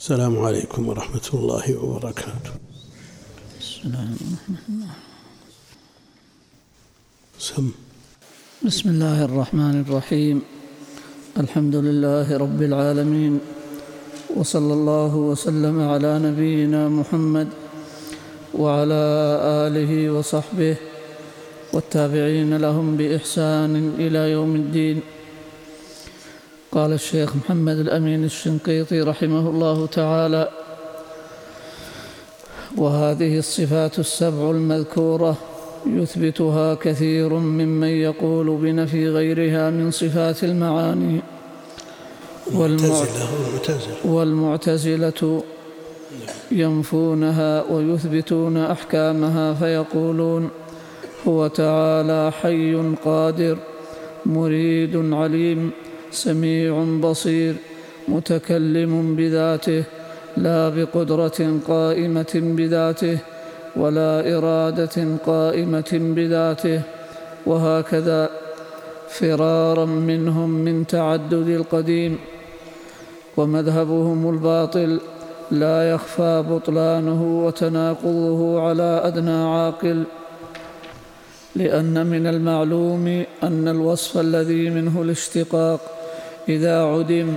السلام عليكم ورحمة الله وبركاته. السلام ورحمة الله سم. بسم الله الرحمن الرحيم. الحمد لله رب العالمين. وصلى الله وسلم على نبينا محمد وعلى آله وصحبه والتابعين لهم بإحسان إلى يوم الدين. قال الشيخ محمد الأمين الشنقيطي رحمه الله تعالى وهذه الصفات السبع المذكورة يثبتها كثير ممن يقول بنفي غيرها من صفات المعاني. والمعتزلة ينفونها ويثبتون أحكامها فيقولون هو تعالى حي قادر مريد عليم سميع بصير متكلم بذاته لا بقدرة قائمة بذاته ولا إرادة قائمة بذاته وهكذا فرارا منهم من تعدد القديم ومذهبهم الباطل لا يخفى بطلانه وتناقضه على أدنى عاقل لأن من المعلوم أن الوصف الذي منه الاشتقاق إذا عدم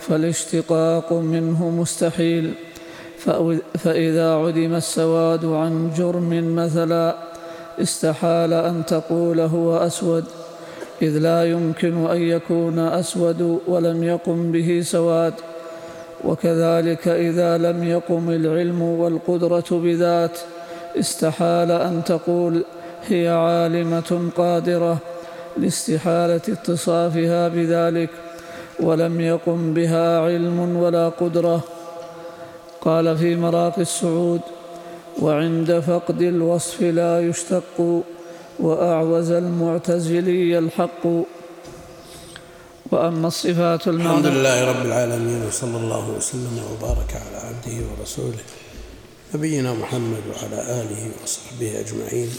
فالاشتقاق منه مستحيل. فإذا عدم السواد عن جرم مثلا استحال أن تقول هو أسود. إذ لا يمكن أن يكون أسود ولم يقم به سواد. وكذلك إذا لم يقم العلم والقدرة بذات استحال أن تقول هي عالمة قادرة لاستحالة اتصافها بذلك. ولم يقم بها علم ولا قدرة. قال في مراقي السعود وعند فقد الوصف لا يشتق وأعوز المعتزلي الحق. وأما الصفات المعنى الحمد لله رب العالمين وصلى الله وسلم وبارك على عبده ورسوله نبينا محمد وعلى آله وصحبه أجمعين.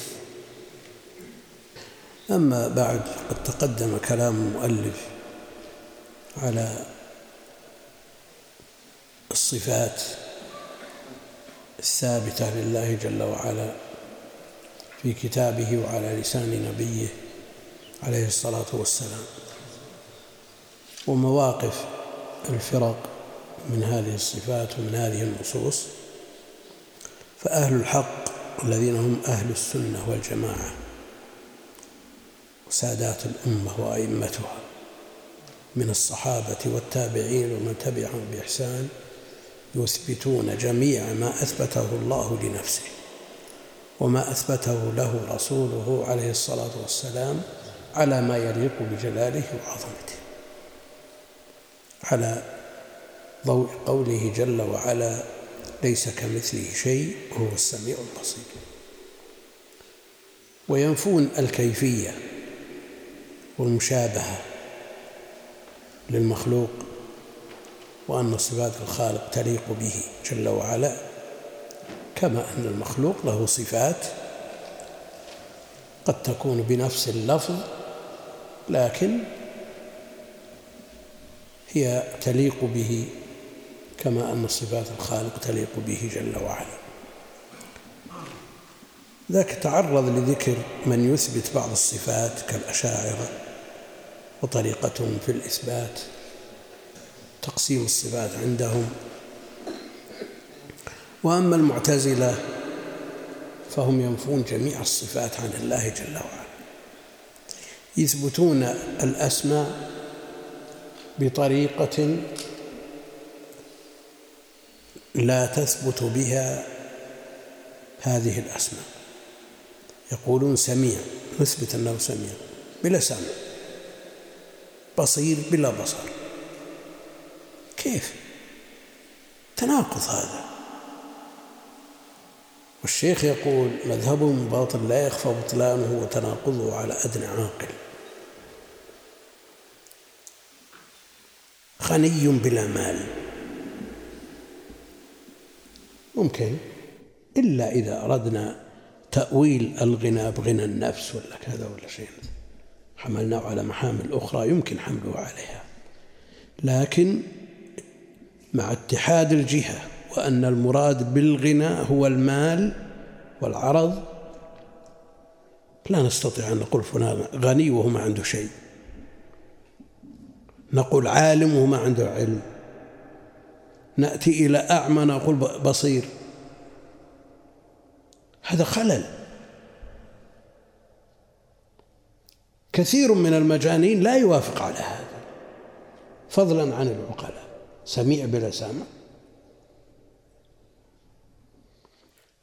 أما بعد قد تقدم كلام المؤلف على الصفات الثابتة لله جل وعلا في كتابه وعلى لسان نبيه عليه الصلاة والسلام. ومواقف الفرق من هذه الصفات ومن هذه النصوص. فأهل الحق الذين هم أهل السنة والجماعة وسادات الأمة وأئمتها. من الصحابة والتابعين ومن تبعهم بإحسان يثبتون جميع ما أثبته الله لنفسه وما أثبته له رسوله عليه الصلاة والسلام على ما يليق بجلاله وعظمته. على ضوء قوله جل وعلا ليس كمثله شيء وهو السميع البصير وينفون الكيفية والمشابهة للمخلوق وأن صفات الخالق تليق به جل وعلا كما أن المخلوق له صفات قد تكون بنفس اللفظ لكن هي تليق به كما أن صفات الخالق تليق به جل وعلا. ذاك تعرض لذكر من يثبت بعض الصفات كالأشاعرة. وطريقتهم في الإثبات تقسيم الصفات عندهم. وأما المعتزلة فهم ينفون جميع الصفات عن الله جل وعلا. يثبتون الأسماء بطريقة لا تثبت بها هذه الأسماء. يقولون سميع نثبت أنه سميع بلا سمع. بصير بلا بصر. كيف؟ تناقض هذا. والشيخ يقول مذهبهم باطل لا يخفى بطلانه وتناقضه على أدنى عاقل. غني بلا مال. ممكن. إلا إذا أردنا تأويل الغنى بغنى النفس ولا كذا ولا شيء. حملناه على محامل أخرى يمكن حمله عليها. لكن مع اتحاد الجهة وأن المراد بالغنى هو المال والعرض لا نستطيع أن نقول فلان غني وهو ما عنده شيء. نقول عالم وهو ما عنده علم. نأتي إلى أعمى نقول بصير. هذا خلل. كثير من المجانين لا يوافق على هذا. فضلا عن العقلاء. سميع بلا سامع.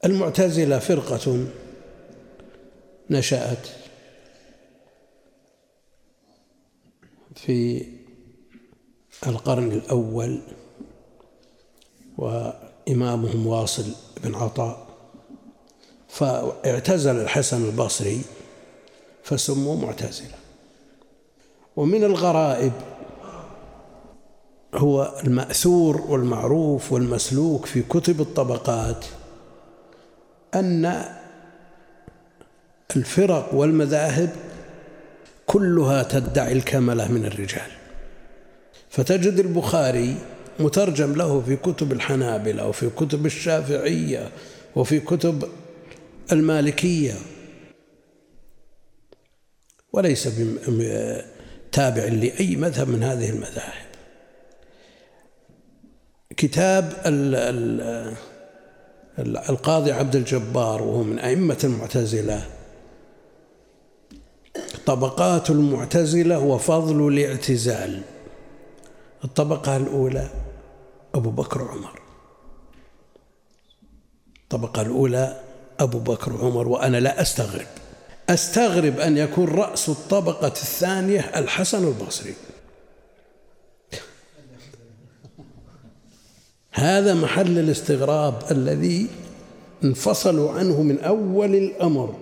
المعتزلة فرقة نشأت في القرن الأول وإمامهم واصل بن عطاء. فاعتزل الحسن البصري فسموا معتزلة. ومن الغرائب هو المأثور والمعروف والمسلوك في كتب الطبقات أن الفرق والمذاهب كلها تدعي الكملة من الرجال. فتجد البخاري مترجم له في كتب الحنابلة وفي كتب الشافعية وفي كتب المالكية وليس تابع لأي مذهب من هذه المذاهب. كتاب القاضي عبد الجبار وهو من أئمة المعتزلة. طبقات المعتزلة وفضل الاعتزال. الطبقة الأولى أبو بكر وعمر. الطبقة الأولى أبو بكر وعمر وأنا لا أستغرب. أستغرب أن يكون رأس الطبقة الثانية الحسن البصري. هذا محل الاستغراب الذي انفصلوا عنه من أول الأمر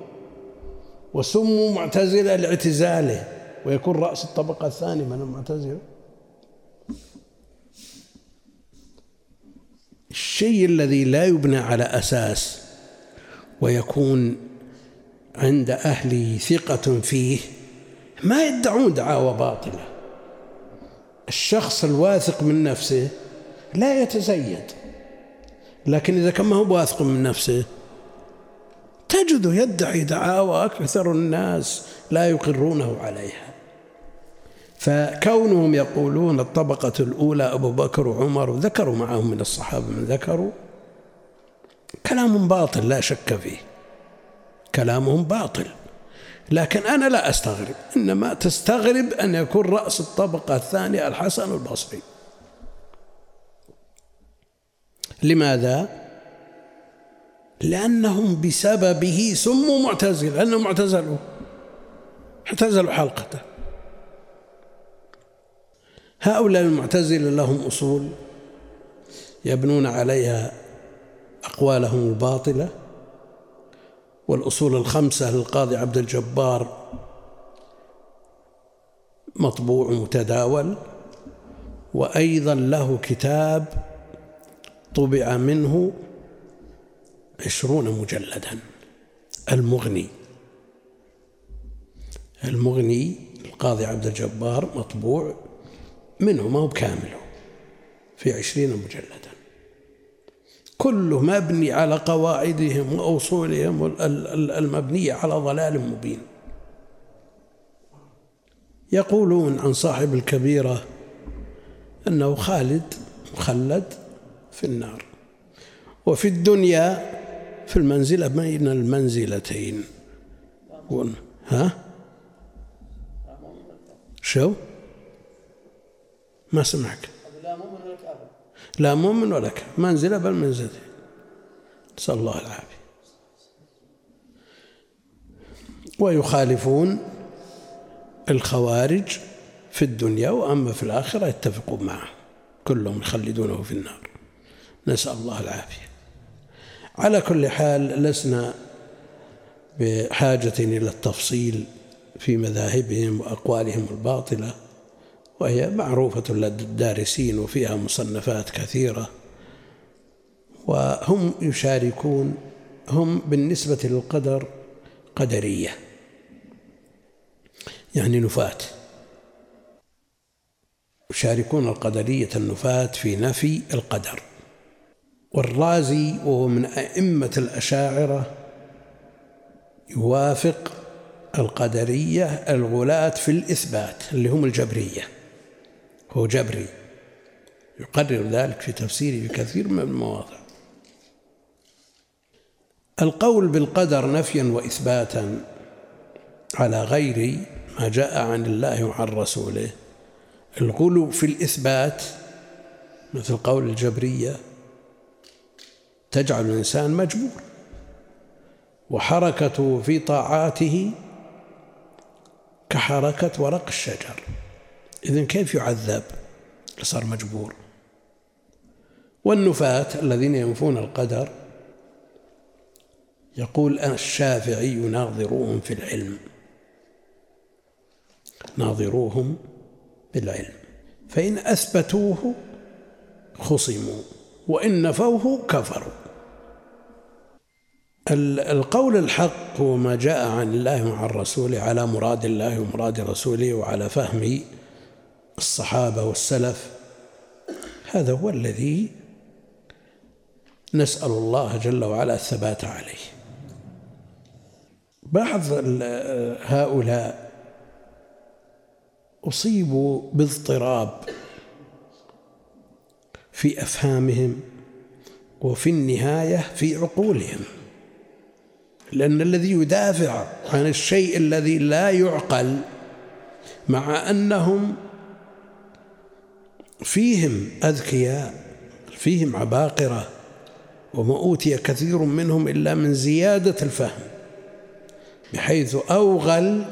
وسموا معتزلة لاعتزاله ويكون رأس الطبقة الثانية. من المعتزلة؟ الشيء الذي لا يبنى على أساس ويكون عند أهله ثقة فيه ما يدعون دعاوى باطلة. الشخص الواثق من نفسه لا يتزيد لكن إذا كان ما هو واثق من نفسه تجده يدعي دعاوى أكثر الناس لا يقرونه عليها. فكونهم يقولون الطبقة الأولى أبو بكر وعمر وذكروا معهم من الصحابة من ذكروا كلام باطل لا شك فيه. كلامهم باطل. لكن أنا لا أستغرب إنما تستغرب أن يكون رأس الطبقة الثانية الحسن البصري. لماذا؟ لأنهم بسببه سموا معتزل لأنهم اعتزلوا اعتزلوا حلقته. هؤلاء المعتزلة لهم أصول يبنون عليها أقوالهم الباطلة. والأصول الخمسة للقاضي عبد الجبار مطبوع متداول وأيضا له كتاب طبع منه عشرون مجلدا. المغني المغني القاضي عبد الجبار مطبوع منه ما هو بكامله في عشرين مجلدا. كله مبني على قواعدهم وأصولهم المبنية على ضلال مبين. يقولون عن صاحب الكبيرة أنه خالد مخلد في النار وفي الدنيا في المنزلة بين المنزلتين. ها؟ شو؟ ما سمعك لا مؤمن ولا كافر لا مؤمن ولا كافر. منزلة بل منزلتين نسأل الله العافية. ويخالفون الخوارج في الدنيا وأما في الآخرة يتفقون معه كلهم يخلدونه في النار. نسأل الله العافية. على كل حال لسنا بحاجة إلى التفصيل في مذاهبهم وأقوالهم الباطلة. وهي معروفة لدى الدارسين وفيها مصنفات كثيرة. وهم يشاركون هم بالنسبة للقدر قدرية يعني نفاة. يشاركون القدرية النفاة في نفي القدر. والرازي وهو من أئمة الأشاعرة يوافق القدرية الغلاة في الإثبات اللي هم الجبرية. هو جبري يقرر ذلك في تفسيره بكثير من المواضع. القول بالقدر نفيا وإثباتا على غير ما جاء عن الله وعن رسوله. الغلو في الإثبات مثل قول الجبرية تجعل الإنسان مجبور وحركته في طاعاته كحركة ورق الشجر. إذن كيف يعذب؟ صار مجبور. والنفاة الذين ينفون القدر يقول الشافعي ناظروهم في العلم. ناظروهم بالعلم. فإن أثبتوه خصموا وإن نفوه كفروا. القول الحق هو ما جاء عن الله وعن رسوله على مراد الله ومراد رسوله وعلى فهم الصحابة والسلف. هذا هو الذي نسأل الله جل وعلا الثبات عليه. بعض هؤلاء أصيبوا باضطراب في أفهامهم وفي النهاية في عقولهم لأن الذي يدافع عن الشيء الذي لا يعقل مع أنهم فيهم أذكياء فيهم عباقرة وما أوتي كثير منهم إلا من زيادة الفهم بحيث أوغل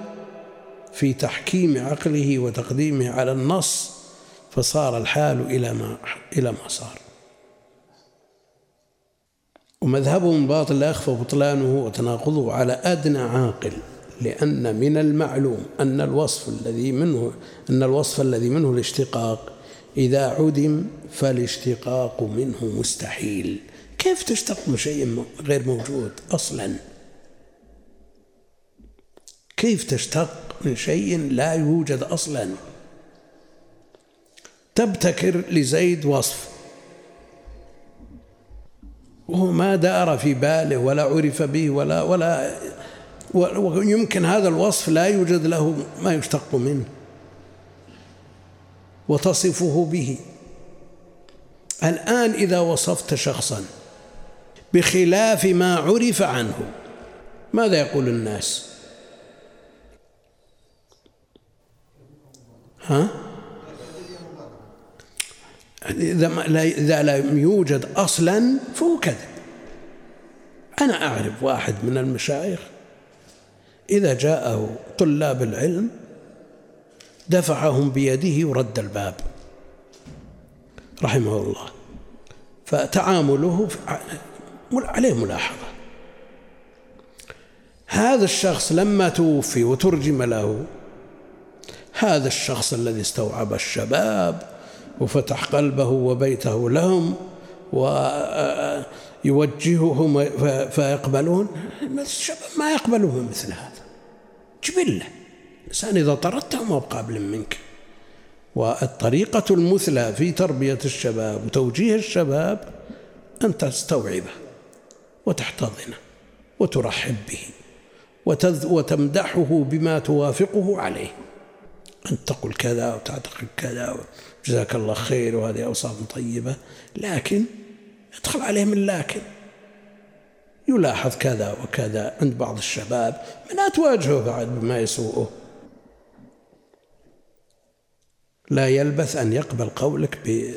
في تحكيم عقله وتقديمه على النص فصار الحال إلى ما إلى ما صار. ومذهبهم باطل لا يخفى بطلانه وتناقضه على أدنى عاقل لأن من المعلوم أن الوصف الذي منه أن الوصف الذي منه الاشتقاق إذا عدم فالاشتقاق منه مستحيل. كيف تشتق من شيء غير موجود أصلا؟ كيف تشتق من شيء لا يوجد أصلا؟ تبتكر لزيد وصف. وهو ما دار في باله ولا عرف به ولا ولا ويمكن هذا الوصف لا يوجد له ما يشتق منه. وتصفه به. الآن إذا وصفت شخصا بخلاف ما عرف عنه ماذا يقول الناس؟ ها؟ إذا إذا لم يوجد أصلا فهو كذب. أنا أعرف واحد من المشايخ إذا جاءه طلاب العلم دفعهم بيده ورد الباب. رحمه الله. فتعامله عليه ملاحظة. هذا الشخص لما توفي وترجم له هذا الشخص الذي استوعب الشباب وفتح قلبه وبيته لهم ويوجههم فيقبلون الشباب ما يقبلون مثل هذا. جبلة. الإنسان إذا طردته ما بقابل منك. والطريقة المثلى في تربية الشباب وتوجيه الشباب أن تستوعبه وتحتضنه وترحب به وتمدحه بما توافقه عليه. أن تقول كذا وتعتقد كذا جزاك الله خير وهذه أوصاف طيبة. لكن ادخل عليه من لكن يلاحظ كذا وكذا عند بعض الشباب من لا تواجهه بعد بما يسوءه. لا يلبث أن يقبل قولك ب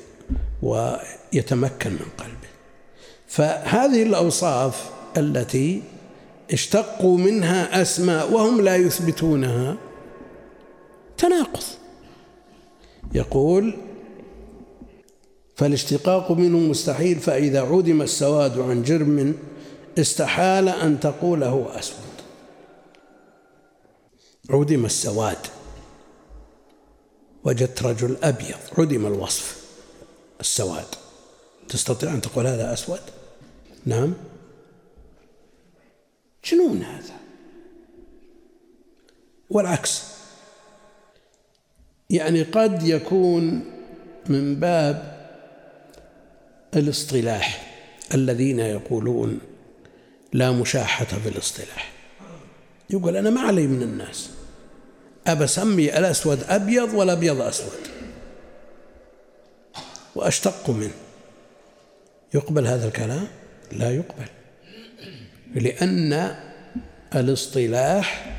ويتمكن من قلبه. فهذه الأوصاف التي اشتقوا منها أسماء وهم لا يثبتونها تناقض. يقول فالاشتقاق منه مستحيل فإذا عدم السواد عن جرم استحال أن تقول هو أسود. عدم السواد. وجدت رجل أبيض. عدم الوصف. السواد. تستطيع أن تقول هذا أسود؟ نعم. جنون هذا؟ والعكس. يعني قد يكون من باب الاصطلاح الذين يقولون لا مشاحة في الاصطلاح. يقول أنا ما علي من الناس. أبى أسمي الأسود أبيض والأبيض أسود؟ وأشتق منه. يقبل هذا الكلام؟ لا يقبل. لأن الاصطلاح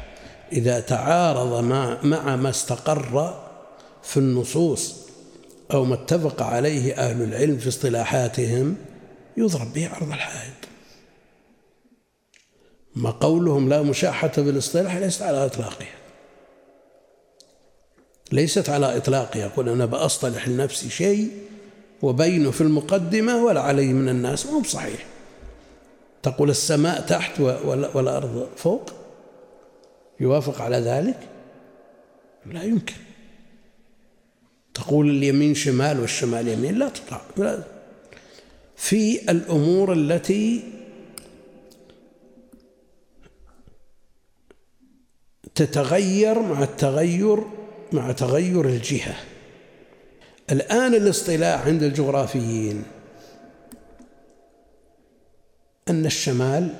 إذا تعارض مع مع ما استقر في النصوص أو ما اتفق عليه أهل العلم في اصطلاحاتهم يضرب به عرض الحائط. ما قولهم لا مشاحة بالاصطلاح ليست على إطلاقها. ليست على إطلاقها. يقول أنا بأصطلح لنفسي شيء وبينه في المقدمة ولا علي من الناس. مو بصحيح. تقول السماء تحت والأرض فوق؟ يوافق على ذلك؟ لا يمكن. تقول اليمين شمال والشمال يمين؟ لا تطلع. لا. في الأمور التي تتغير مع التغير مع تغير الجهة. الآن الاصطلاح عند الجغرافيين أن الشمال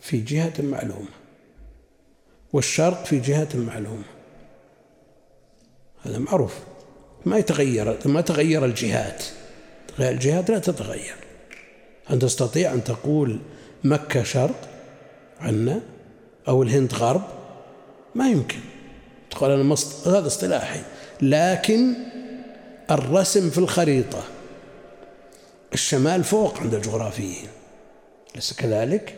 في جهة معلومة والشرق في جهة معلومة. هذا معروف. ما يتغير ما تغير الجهات. الجهات لا تتغير. أن تستطيع أن تقول مكة شرق عنا أو الهند غرب؟ ما يمكن. تقول أنا مصط... هذا اصطلاحي. لكن الرسم في الخريطة الشمال فوق عند الجغرافيين أليس كذلك؟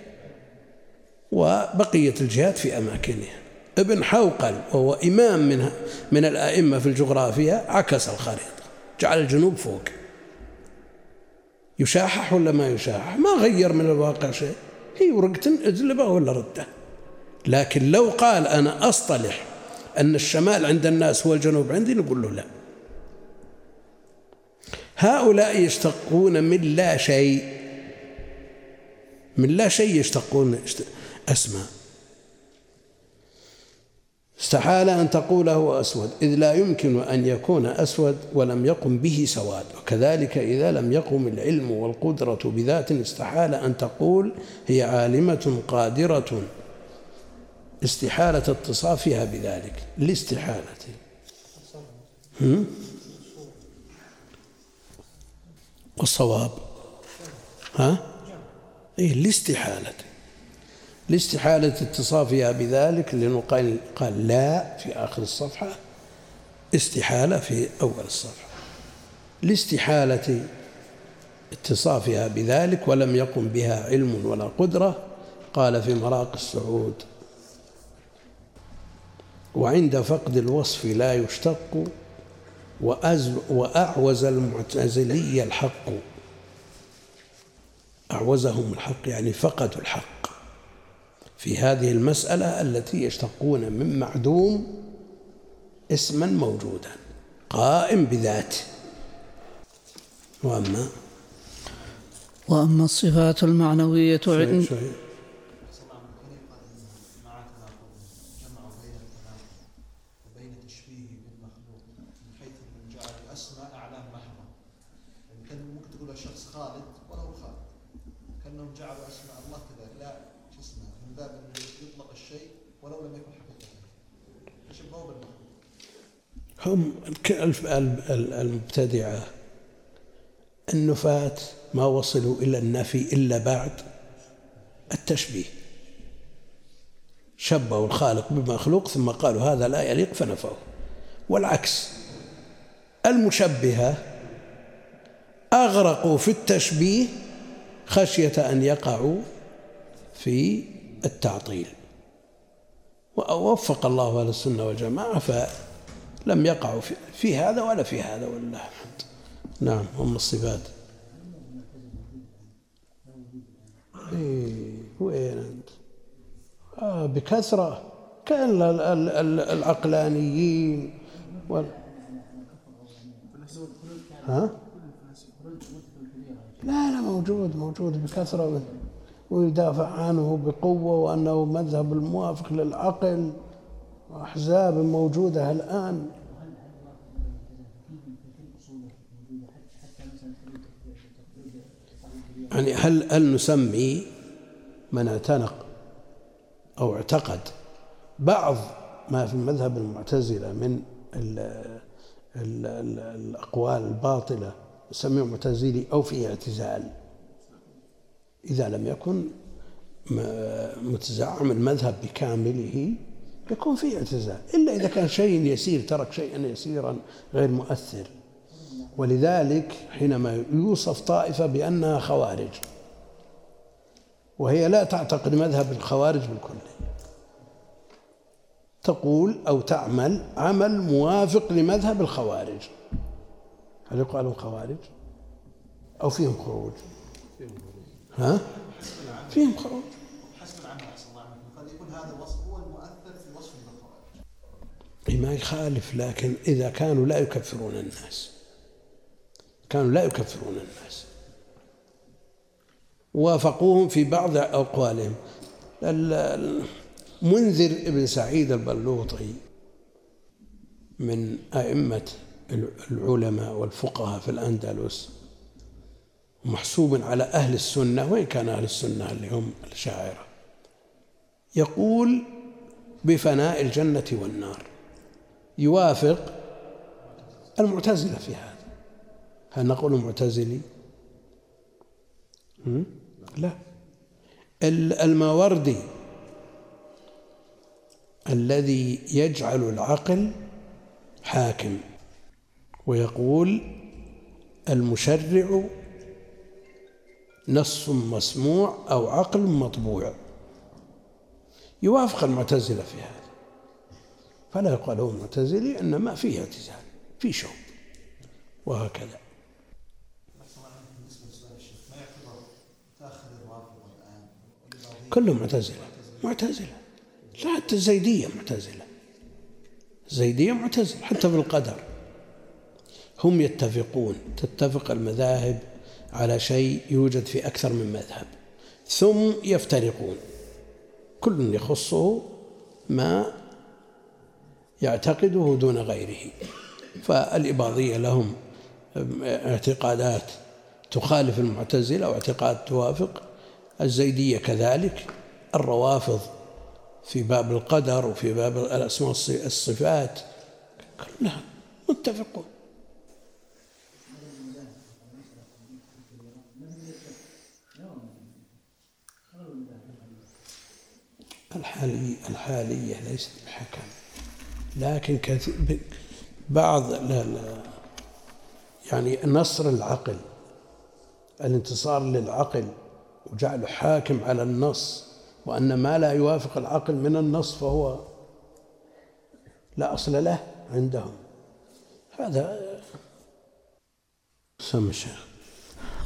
وبقية الجهات في أماكنها. ابن حوقل وهو إمام من من الأئمة في الجغرافيا عكس الخريطة. جعل الجنوب فوق. يشاحح ولا ما يشاحح؟ ما غير من الواقع شيء. هي ورقة اجلبه ولا رده. لكن لو قال أنا أصطلح أن الشمال عند الناس هو الجنوب عندي نقول له لا. هؤلاء يشتقون من لا شيء من لا شيء يشتقون أسماء. استحال أن تقول هو أسود إذ لا يمكن أن يكون أسود ولم يقم به سواد. وكذلك إذا لم يقم العلم والقدرة بذات استحال أن تقول هي عالمة قادرة. استحالة اتصافها بذلك لاستحالة. والصواب؟ ها؟ إيه لاستحالة. لاستحالة اتصافها بذلك لأنه قال, قال لا في آخر الصفحة استحالة في أول الصفحة. لاستحالة اتصافها بذلك ولم يقم بها علم ولا قدرة قال في مراق السعود وعند فقد الوصف لا يشتق وأعوز المعتزلي الحق. أعوزهم الحق يعني فقدوا الحق في هذه المسألة التي يشتقون من معدوم اسما موجودا قائم بذاته. وأما؟ وأما الصفات المعنوية عند المبتدعة النفاة ما وصلوا إلى النفي إلا بعد التشبيه. شبهوا الخالق بمخلوق ثم قالوا هذا لا يليق فنفوه والعكس المشبهة أغرقوا في التشبيه خشية أن يقعوا في التعطيل. ووفق الله أهل السنة والجماعة لم يقعوا في, هذا ولا في هذا ولله الحمد. نعم هم الصفات. إيه وين أنت؟ آه بكثرة كان العقلانيين وال... ها؟ لا لا موجود موجود بكثرة ويدافع عنه بقوة وأنه مذهب الموافق للعقل. أحزاب موجودة الآن. يعني هل هل نسمي من اعتنق أو اعتقد بعض ما في المذهب المعتزلة من ال ال ال الأقوال الباطلة نسميه معتزلي أو في اعتزال؟ إذا لم يكن متزعم المذهب بكامله يكون في اعتزال إلا إذا كان شيء يسير ترك شيئا يسيرا غير مؤثر. ولذلك حينما يوصف طائفة بأنها خوارج وهي لا تعتقد مذهب الخوارج بالكل تقول أو تعمل عمل موافق لمذهب الخوارج. هل يقال خوارج أو فيهم خروج؟ ها؟ فيهم خروج. قد يكون هذا الوصف هو المؤثر في وصف الخوارج ما يخالف لكن إذا كانوا لا يكفرون الناس. كانوا لا يكفرون الناس. وافقوهم في بعض أقوالهم. منذر ابن سعيد البلوطي من أئمة العلماء والفقهاء في الأندلس محسوب على أهل السنة. وإن كان أهل السنة اللي هم الشاعرة. يقول بفناء الجنة والنار يوافق المعتزلة في هذا. هل نقول معتزلي؟ لا. الماوردي الذي يجعل العقل حاكم ويقول المشرع نص مسموع أو عقل مطبوع. يوافق المعتزلة في هذا. فلا يقال هو معتزلي إنما فيه اعتزال في شوب وهكذا. كلهم معتزلة. معتزلة. لا حتى الزيدية معتزلة. الزيدية معتزلة حتى في القدر. هم يتفقون تتفق المذاهب على شيء يوجد في أكثر من مذهب. ثم يفترقون. كل يخصه ما يعتقده دون غيره. فالإباضية لهم اعتقادات تخالف المعتزلة واعتقاد توافق. الزيدية كذلك الروافض في باب القدر وفي باب الأسماء الصفات كلها متفقون. الحالي الحالية ليست بحكم لكن كثير بعض لا لا يعني نصر العقل الانتصار للعقل وجعله حاكم على النص وأن ما لا يوافق العقل من النص فهو لا أصل له عندهم. هذا سم الشيخ.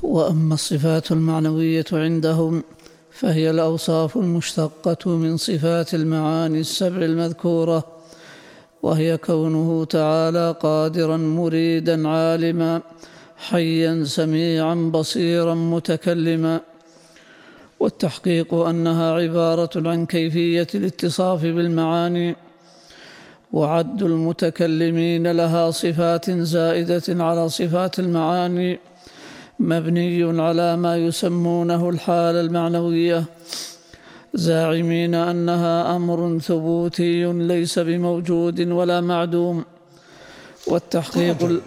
وأما الصفات المعنوية عندهم فهي الأوصاف المشتقة من صفات المعاني السبع المذكورة وهي كونه تعالى قادرا مريدا عالما حيا سميعا بصيرا متكلما. والتحقيق أنها عبارة عن كيفية الاتصاف بالمعاني وعد المتكلمين لها صفات زائدة على صفات المعاني مبني على ما يسمونه الحالة المعنوية. زاعمين أنها أمر ثبوتي ليس بموجود ولا معدوم. والتحقيق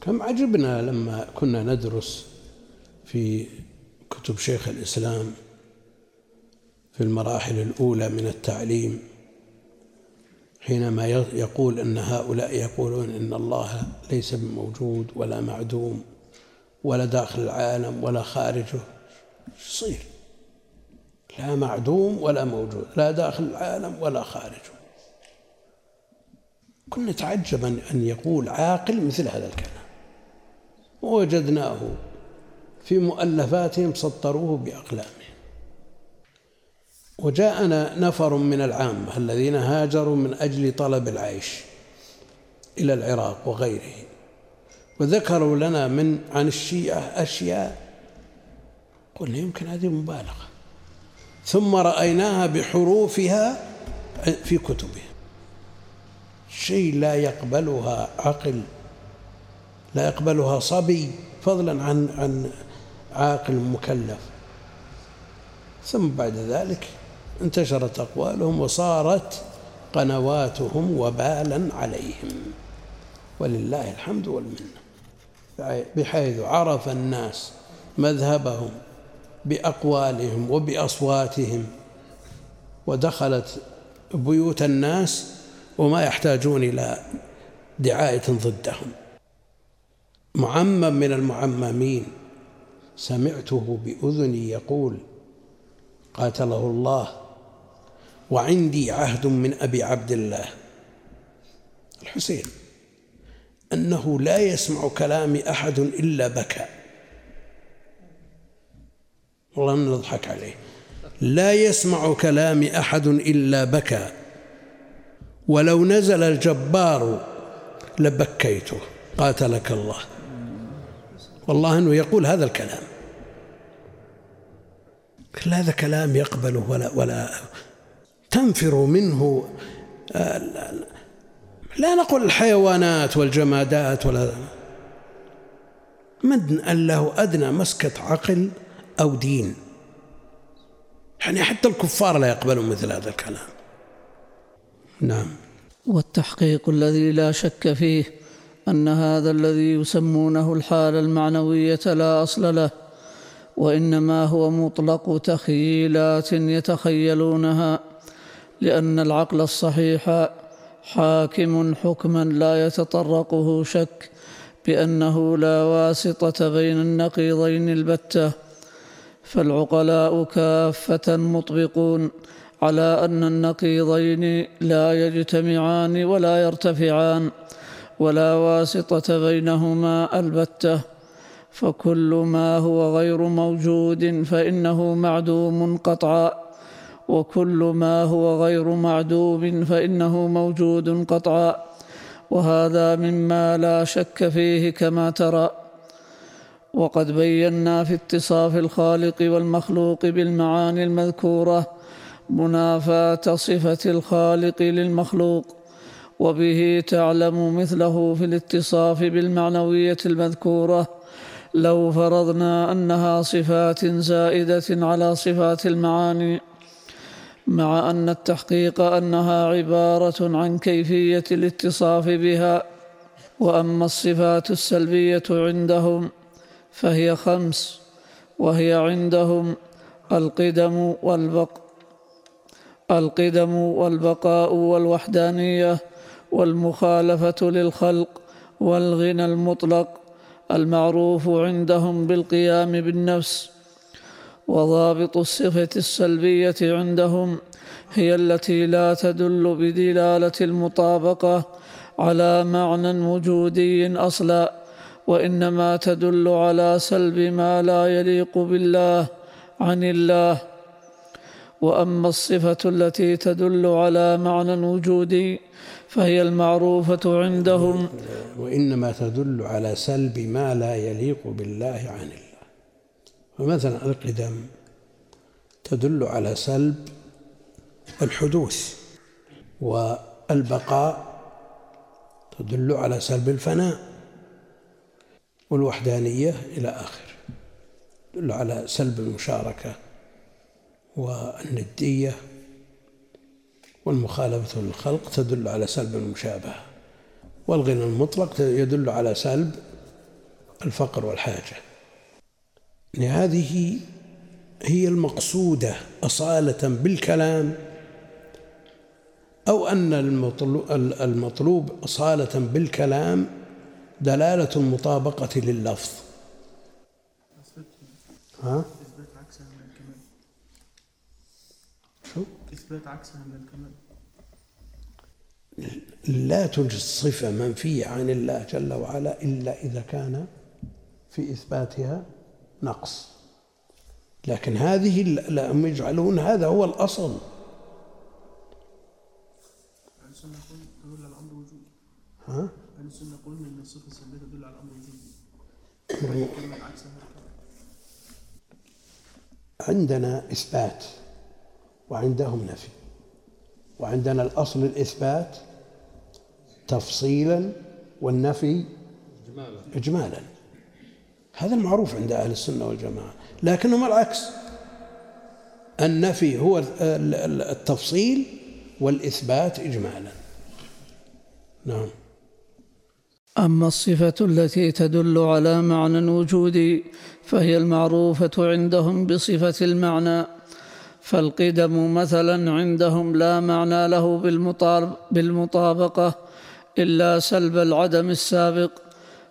كم عجبنا لما كنا ندرس في كتب شيخ الإسلام في المراحل الأولى من التعليم حينما يقول أن هؤلاء يقولون إن الله ليس بموجود ولا معدوم ولا داخل العالم ولا خارجه. يصير لا معدوم ولا موجود لا داخل العالم ولا خارجه. كنا نتعجب أن يقول عاقل مثل هذا الكلام. ووجدناه في مؤلفاتهم سطروه بأقلامهم. وجاءنا نفر من العامة الذين هاجروا من أجل طلب العيش إلى العراق وغيره وذكروا لنا من عن الشيعة أشياء. قلنا يمكن هذه مبالغة. ثم رأيناها بحروفها في كتبه شيء لا يقبلها عقل لا يقبلها صبي فضلا عن عن عاقل مكلف. ثم بعد ذلك انتشرت أقوالهم وصارت قنواتهم وبالا عليهم. ولله الحمد والمنة. بحيث عرف الناس مذهبهم بأقوالهم وبأصواتهم ودخلت بيوت الناس وما يحتاجون إلى دعاية ضدهم. معمم من المعممين. سمعته بأذني يقول قاتله الله وعندي عهد من أبي عبد الله الحسين أنه لا يسمع كلام أحد إلا بكى. والله نضحك عليه. لا يسمع كلام أحد إلا بكى. ولو نزل الجبار لبكيته. قاتلك الله. والله أنه يقول هذا الكلام. هذا كلام يقبله ولا ولا تنفر منه لا نقول الحيوانات والجمادات ولا من له أدنى مسكة عقل أو دين. يعني حتى الكفار لا يقبلون مثل هذا الكلام. نعم. والتحقيق الذي لا شك فيه أن هذا الذي يسمونه الحالة المعنوية لا أصل له وإنما هو مطلق تخيلات يتخيلونها لأن العقل الصحيح حاكم حكما لا يتطرقه شك بأنه لا واسطة بين النقيضين البتة فالعقلاء كافة مطبقون على أن النقيضين لا يجتمعان ولا يرتفعان. ولا واسطة بينهما البتة فكل ما هو غير موجود فإنه معدوم قطعا وكل ما هو غير معدوم فإنه موجود قطعا وهذا مما لا شك فيه كما ترى. وقد بينا في اتصاف الخالق والمخلوق بالمعاني المذكورة منافاة صفة الخالق للمخلوق. وبه تعلم مثله في الاتصاف بالمعنوية المذكورة. لو فرضنا أنها صفات زائدة على صفات المعاني مع أن التحقيق أنها عبارة عن كيفية الاتصاف بها وأما الصفات السلبية عندهم فهي خمس وهي عندهم القدم والبق القدم والبقاء والوحدانية والمخالفة للخلق والغنى المطلق المعروف عندهم بالقيام بالنفس وضابط الصفة السلبية عندهم هي التي لا تدل بدلالة المطابقة على معنى وجودي أصلا وإنما تدل على سلب ما لا يليق بالله عن الله. وأما الصفة التي تدل على معنى وجودي فهي المعروفة عندهم. وإنما تدل على سلب ما لا يليق بالله عن الله. فمثلا القدم تدل على سلب الحدوث والبقاء تدل على سلب الفناء والوحدانية إلى آخر تدل على سلب المشاركة والندية والمخالفة للخلق تدل على سلب المشابهة والغنى المطلق يدل على سلب الفقر والحاجة هذه هي المقصودة أصالة بالكلام أو أن المطلوب أصالة بالكلام دلالة المطابقة لللفظ ها؟ إثبات عكسها من الكمال شو؟ إثبات عكسها من الكمال. لا توجد صفة منفية عن الله جل وعلا إلا إذا كان في إثباتها نقص. لكن هذه لا يجعلون هذا هو الأصل. ها؟ أهل السنة يقولون أن الصفة السلبية تدل على الأمر الوجودي عندنا إثبات. وعندهم نفي. وعندنا الأصل الإثبات تفصيلا والنفي إجمالا. هذا المعروف عند أهل السنة والجماعة. لكنهم العكس. النفي هو التفصيل والإثبات إجمالا. نعم. أما الصفة التي تدل على معنى وجودي فهي المعروفة عندهم بصفة المعنى. فالقدم مثلا عندهم لا معنى له بالمطابقة إلا سلب العدم السابق.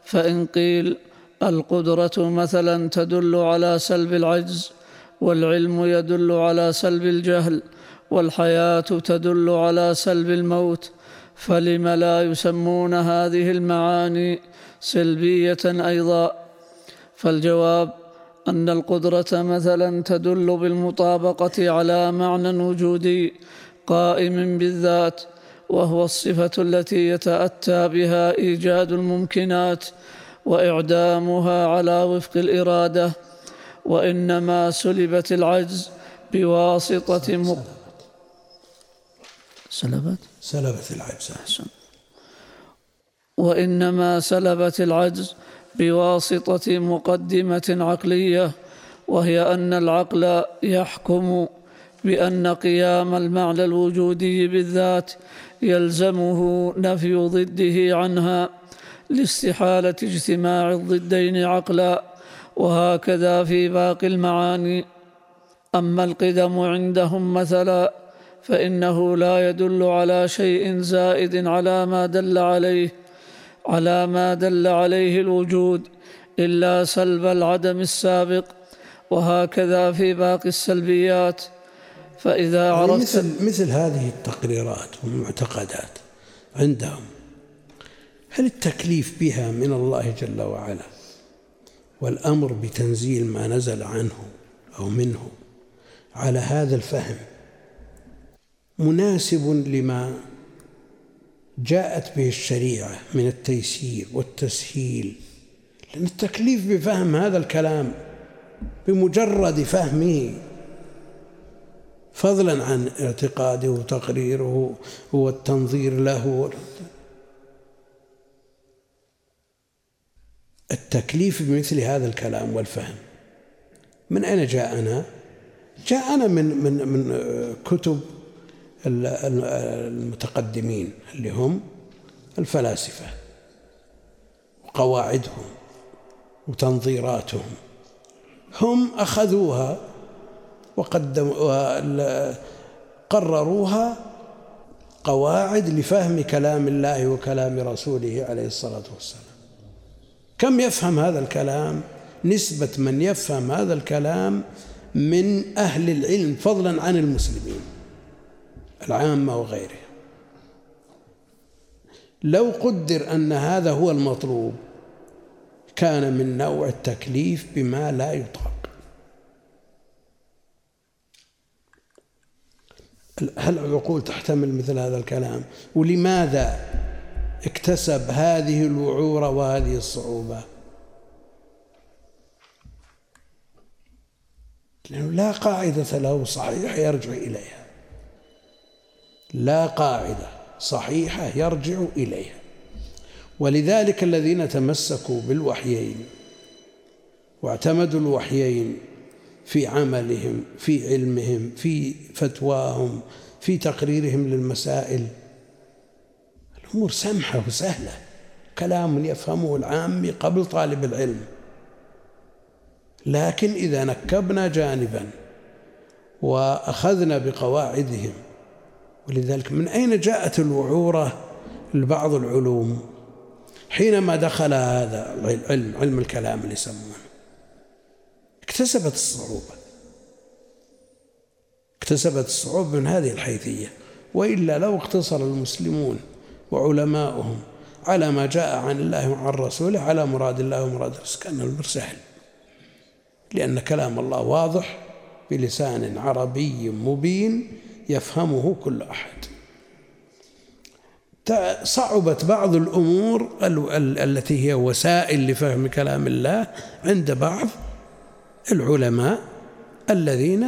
فإن قيل القدرة مثلا تدل على سلب العجز والعلم يدل على سلب الجهل والحياة تدل على سلب الموت. فلم لا يسمون هذه المعاني سلبية أيضا؟ فالجواب أن القدرة مثلا تدل بالمطابقة على معنى وجودي قائم بالذات وهو الصفة التي يتأتى بها إيجاد الممكنات وإعدامها على وفق الإرادة وإنما سلبت العجز بواسطة مق... سلبت؟ سلبت العجز. أحسن. وإنما سلبت العجز بواسطة مقدمة عقلية وهي أن العقل يحكم بأن قيام المعنى الوجودي بالذات يلزمه نفي ضده عنها لاستحالة اجتماع الضدين عقلا وهكذا في باقي المعاني. أما القدم عندهم مثلا فإنه لا يدل على شيء زائد على ما دل عليه على ما دل عليه الوجود إلا سلب العدم السابق وهكذا في باقي السلبيات. فإذا عرفت مثل, مثل هذه التقريرات والمعتقدات عندهم هل التكليف بها من الله جل وعلا والأمر بتنزيل ما نزل عنه أو منه على هذا الفهم مناسب لما جاءت به الشريعة من التيسير والتسهيل لأن التكليف بفهم هذا الكلام بمجرد فهمه فضلا عن اعتقاده وتقريره والتنظير له التكليف بمثل هذا الكلام والفهم من أين جاءنا؟ جاءنا من من من كتب المتقدمين اللي هم الفلاسفة وقواعدهم وتنظيراتهم. هم أخذوها وقدموا قرروها قواعد لفهم كلام الله وكلام رسوله عليه الصلاة والسلام. كم يفهم هذا الكلام؟ نسبة من يفهم هذا الكلام من أهل العلم فضلا عن المسلمين. العامة وغيرهم لو قدر أن هذا هو المطلوب كان من نوع التكليف بما لا يطاق. هل العقول تحتمل مثل هذا الكلام؟ ولماذا اكتسب هذه الوعور وهذه الصعوبة؟ لأنه لا قاعدة له صحيح يرجع إليها. لا قاعدة صحيحة يرجع إليها. ولذلك الذين تمسكوا بالوحيين واعتمدوا الوحيين في عملهم في علمهم في فتواهم في تقريرهم للمسائل الأمور سمحة وسهلة. كلام يفهمه العامي قبل طالب العلم. لكن إذا نكبنا جانبا وأخذنا بقواعدهم ولذلك من أين جاءت الوعورة لبعض العلوم حينما دخل هذا العلم علم الكلام اللي يسمونه؟ اكتسبت الصعوبة. اكتسبت الصعوبة من هذه الحيثية. وإلا لو اقتصر المسلمون وعلماؤهم على ما جاء عن الله وعن رسوله على مراد الله ومراد رسوله كأن الأمر سهل. لأن كلام الله واضح بلسان عربي مبين يفهمه كل أحد. صعبت بعض الأمور التي هي وسائل لفهم كلام الله عند بعض العلماء الذين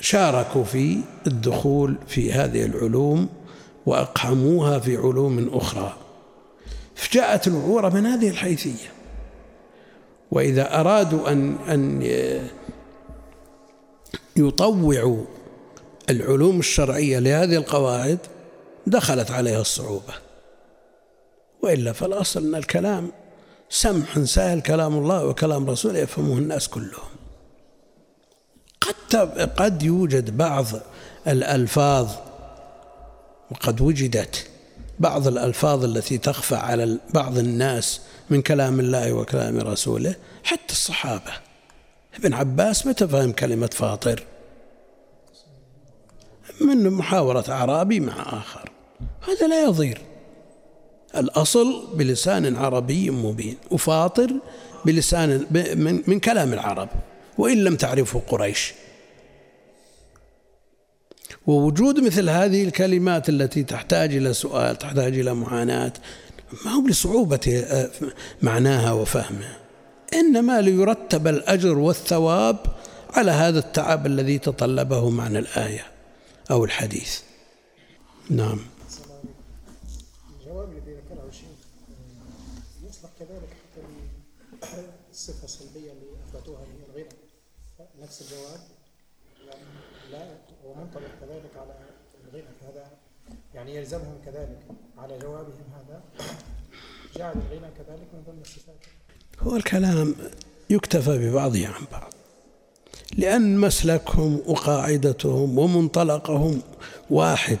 شاركوا في الدخول في هذه العلوم وأقحموها في علوم أخرى. فجاءت الوعورة من هذه الحيثية. وإذا أرادوا أن أن يطوعوا العلوم الشرعية لهذه القواعد دخلت عليها الصعوبة. وإلا فالأصل أن الكلام. سمح سهل كلام الله وكلام رسوله يفهمه الناس كلهم. قد قد يوجد بعض الألفاظ وقد وجدت بعض الألفاظ التي تخفى على بعض الناس من كلام الله وكلام رسوله حتى الصحابة. ابن عباس متى فهم كلمة فاطر؟ من محاورة أعرابي مع آخر. هذا لا يضير. الأصل بلسان عربي مبين وفاطر بلسان من, من كلام العرب وإن لم تعرفه قريش. ووجود مثل هذه الكلمات التي تحتاج إلى سؤال تحتاج إلى معاناة ما هو لصعوبة آه، معناها وفهمها؟ إنما ليرتب الأجر والثواب على هذا التعب الذي تطلبه معنى الآية أو الحديث. نعم. الجواب الذي ذكره الشيخ يصلح كذلك حتى الصفة السلبية اللي أثبتوها هي الغنى. نفس الجواب؟ لا ومنطبق كذلك على الغنى فهذا يعني يلزمهم كذلك على جوابهم هذا. جعل الغنى كذلك من ضمن الصفات. هو الكلام يكتفى ببعضه عن بعض. لأن مسلكهم وقاعدتهم ومنطلقهم واحد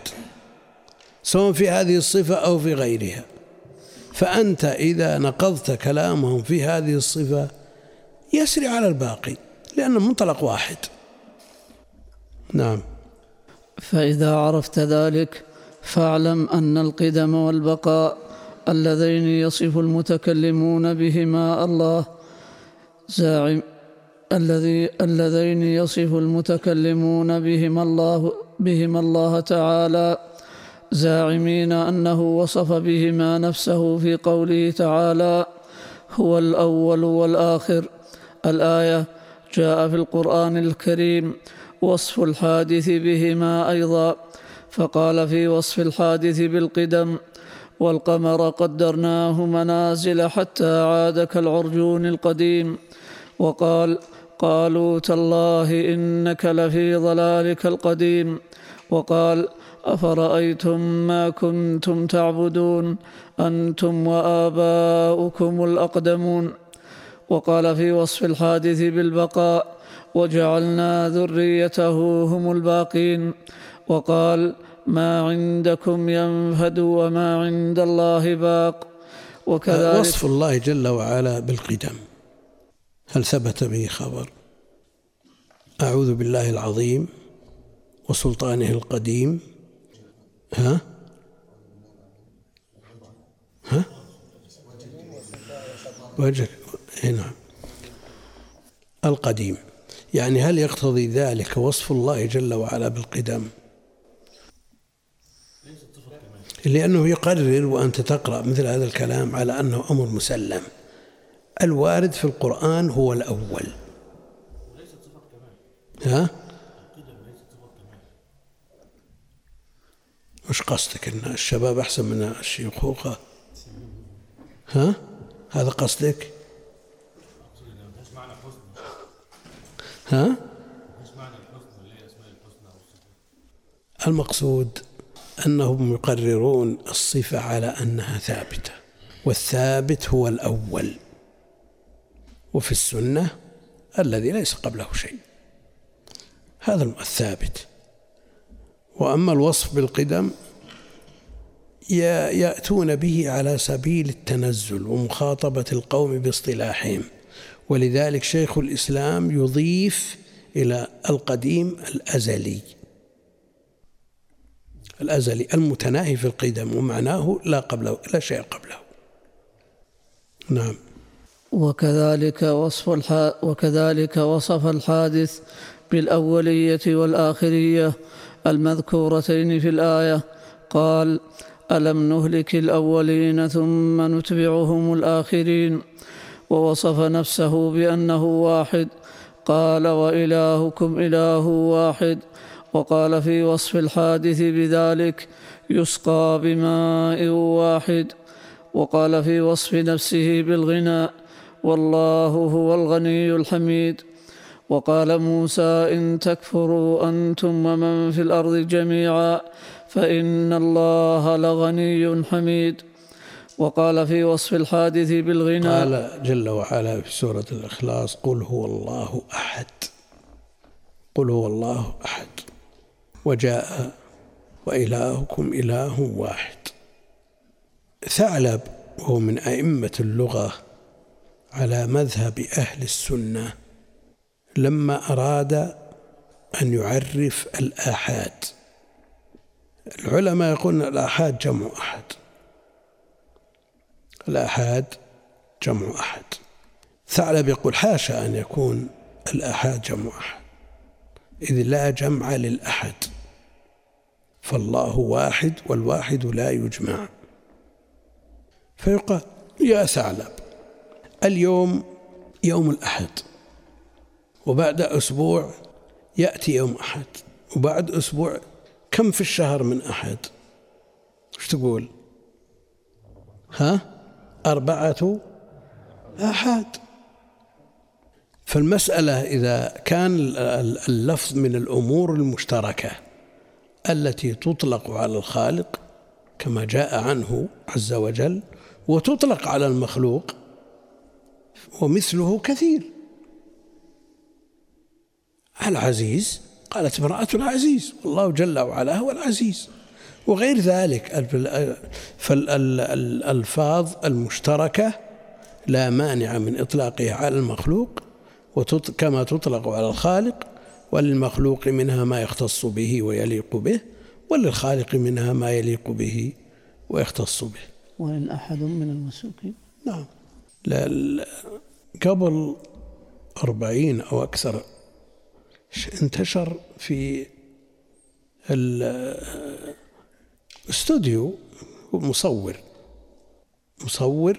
سواء في هذه الصفة أو في غيرها. فأنت إذا نقضت كلامهم في هذه الصفة يسري على الباقي لأن المنطلق واحد. نعم. فإذا عرفت ذلك فاعلم أن القدم والبقاء اللذين يصف المتكلمون بهما الله. زاعم الذي اللذين يصف المتكلمون بهما الله بهما الله تعالى. زاعمين أنه وصف بهما نفسه في قوله تعالى هو الأول والآخر. الآية جاء في القرآن الكريم وصف الحادث بهما أيضا. فقال في وصف الحادث بالقدم والقمر قدرناه منازل حتى عاد كالعرجون القديم. وقال قالوا تالله إنك لفي ضلالك القديم. وقال أفرأيتم ما كنتم تعبدون؟ أنتم وآباؤكم الأقدمون. وقال في وصف الحادث بالبقاء وجعلنا ذريته هم الباقين. وقال ما عندكم ينفد وما عند الله باق. وكذلك وصف الله جل وعلا بالقدم. هل ثبت به خبر؟ أعوذ بالله العظيم وسلطانه القديم. ها؟ ها؟ وجه نعم. القديم. يعني هل يقتضي ذلك وصف الله جل وعلا بالقدم؟ لأنه يقرر وأنت تقرأ مثل هذا الكلام على أنه أمر مسلم. الوارد في القرآن هو الأول. ها؟ وش قصدك؟ إن الشباب أحسن من الشيخوخه ها؟ هذا قصدك؟ ها؟ المقصود أنهم يقررون الصفة على أنها ثابتة والثابت هو الأول. وفي السنة الذي ليس قبله شيء. هذا الثابت. وأما الوصف بالقدم يأتون به على سبيل التنزل ومخاطبة القوم باصطلاحهم. ولذلك شيخ الإسلام يضيف إلى القديم الأزلي. الأزلي المتناهي في القدم ومعناه لا قبله لا شيء قبله. نعم. وكذلك وصف الح... وكذلك وصف الحادث بالأولية والآخرية المذكورتين في الآية. قال ألم نهلك الأولين ثم نتبعهم الآخرين؟ ووصف نفسه بأنه واحد. قال وإلهكم إله واحد. وقال في وصف الحادث بذلك يسقى بماء واحد. وقال في وصف نفسه بالغنى والله هو الغني الحميد. وقال موسى إن تكفروا أنتم ومن في الأرض جميعا فإن الله لغني حميد. وقال في وصف الحادث بالغنى قال جل وعلا في سورة الإخلاص قل هو الله أحد. قل هو الله أحد. وجاء وإلهكم إله واحد. ثعلب وهو من أئمة اللغة على مذهب أهل السنة لما أراد أن يعرف الآحاد. العلماء يقولون الآحاد جمع أحد. الآحاد جمع أحد. ثعلب يقول حاشا أن يكون الآحاد جمع أحد. إذ لا جمع للأحد فالله واحد والواحد لا يجمع. فيقال يا ثعلب اليوم يوم الأحد وبعد أسبوع يأتي يوم أحد وبعد أسبوع كم في الشهر من أحد؟ إيش تقول؟ ها؟ أربعة أحد. فالمسألة إذا كان اللفظ من الأمور المشتركة التي تطلق على الخالق كما جاء عنه عز وجل وتطلق على المخلوق ومثله كثير. العزيز قالت امرأة العزيز والله جل وعلا هو العزيز. وغير ذلك فالألفاظ المشتركة لا مانع من إطلاقها على المخلوق. كما تطلق على الخالق وللمخلوق منها ما يختص به ويليق به وللخالق منها ما يليق به ويختص به. وإن أحد من المسوكين نعم. لا قبل أربعين أو أكثر انتشر في الاستوديو مصور. مصور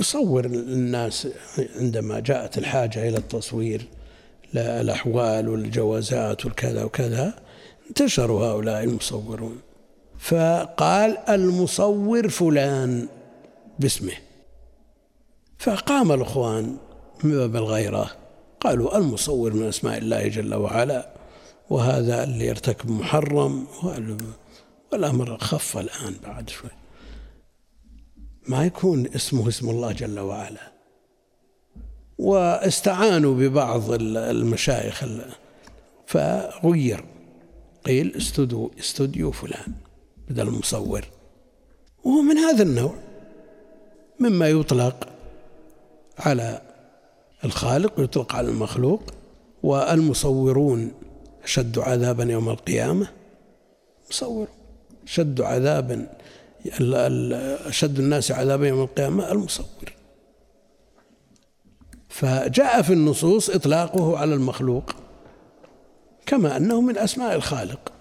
يصور الناس عندما جاءت الحاجة إلى التصوير الأحوال والجوازات والكذا وكذا انتشروا هؤلاء المصورون. فقال المصور فلان باسمه. فقام الإخوان من باب الغيرة قالوا المصور من أسماء الله جل وعلا وهذا اللي يرتكب محرم والأمر خف الآن بعد شوي. ما يكون اسمه اسم الله جل وعلا. واستعانوا ببعض المشايخ فغير. قيل استوديو استوديو فلان بدل المصور وهو من هذا النوع. مما يطلق على الخالق ويطلق على المخلوق. والمصورون أشد عذابا يوم القيامة. مصور. أشد عذابا أشد الناس عذابا يوم القيامة المصور. فجاء في النصوص إطلاقه على المخلوق كما أنه من أسماء الخالق.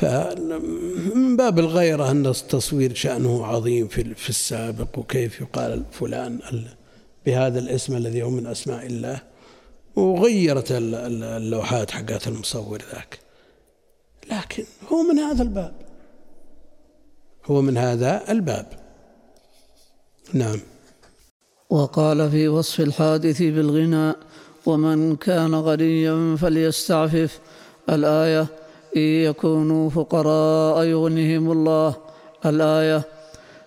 فمن باب الغيرة أن التصوير شأنه عظيم في السابق وكيف يقال فلان بهذا الاسم الذي هو من أسماء الله. وغيرت اللوحات حقات المصور ذاك. لكن هو من هذا الباب. هو من هذا الباب. نعم. وقال في وصف الحادث بالغنى ومن كان غنيا فليستعفف. الآية إن يكونوا فقراء يغنهم الله. الآية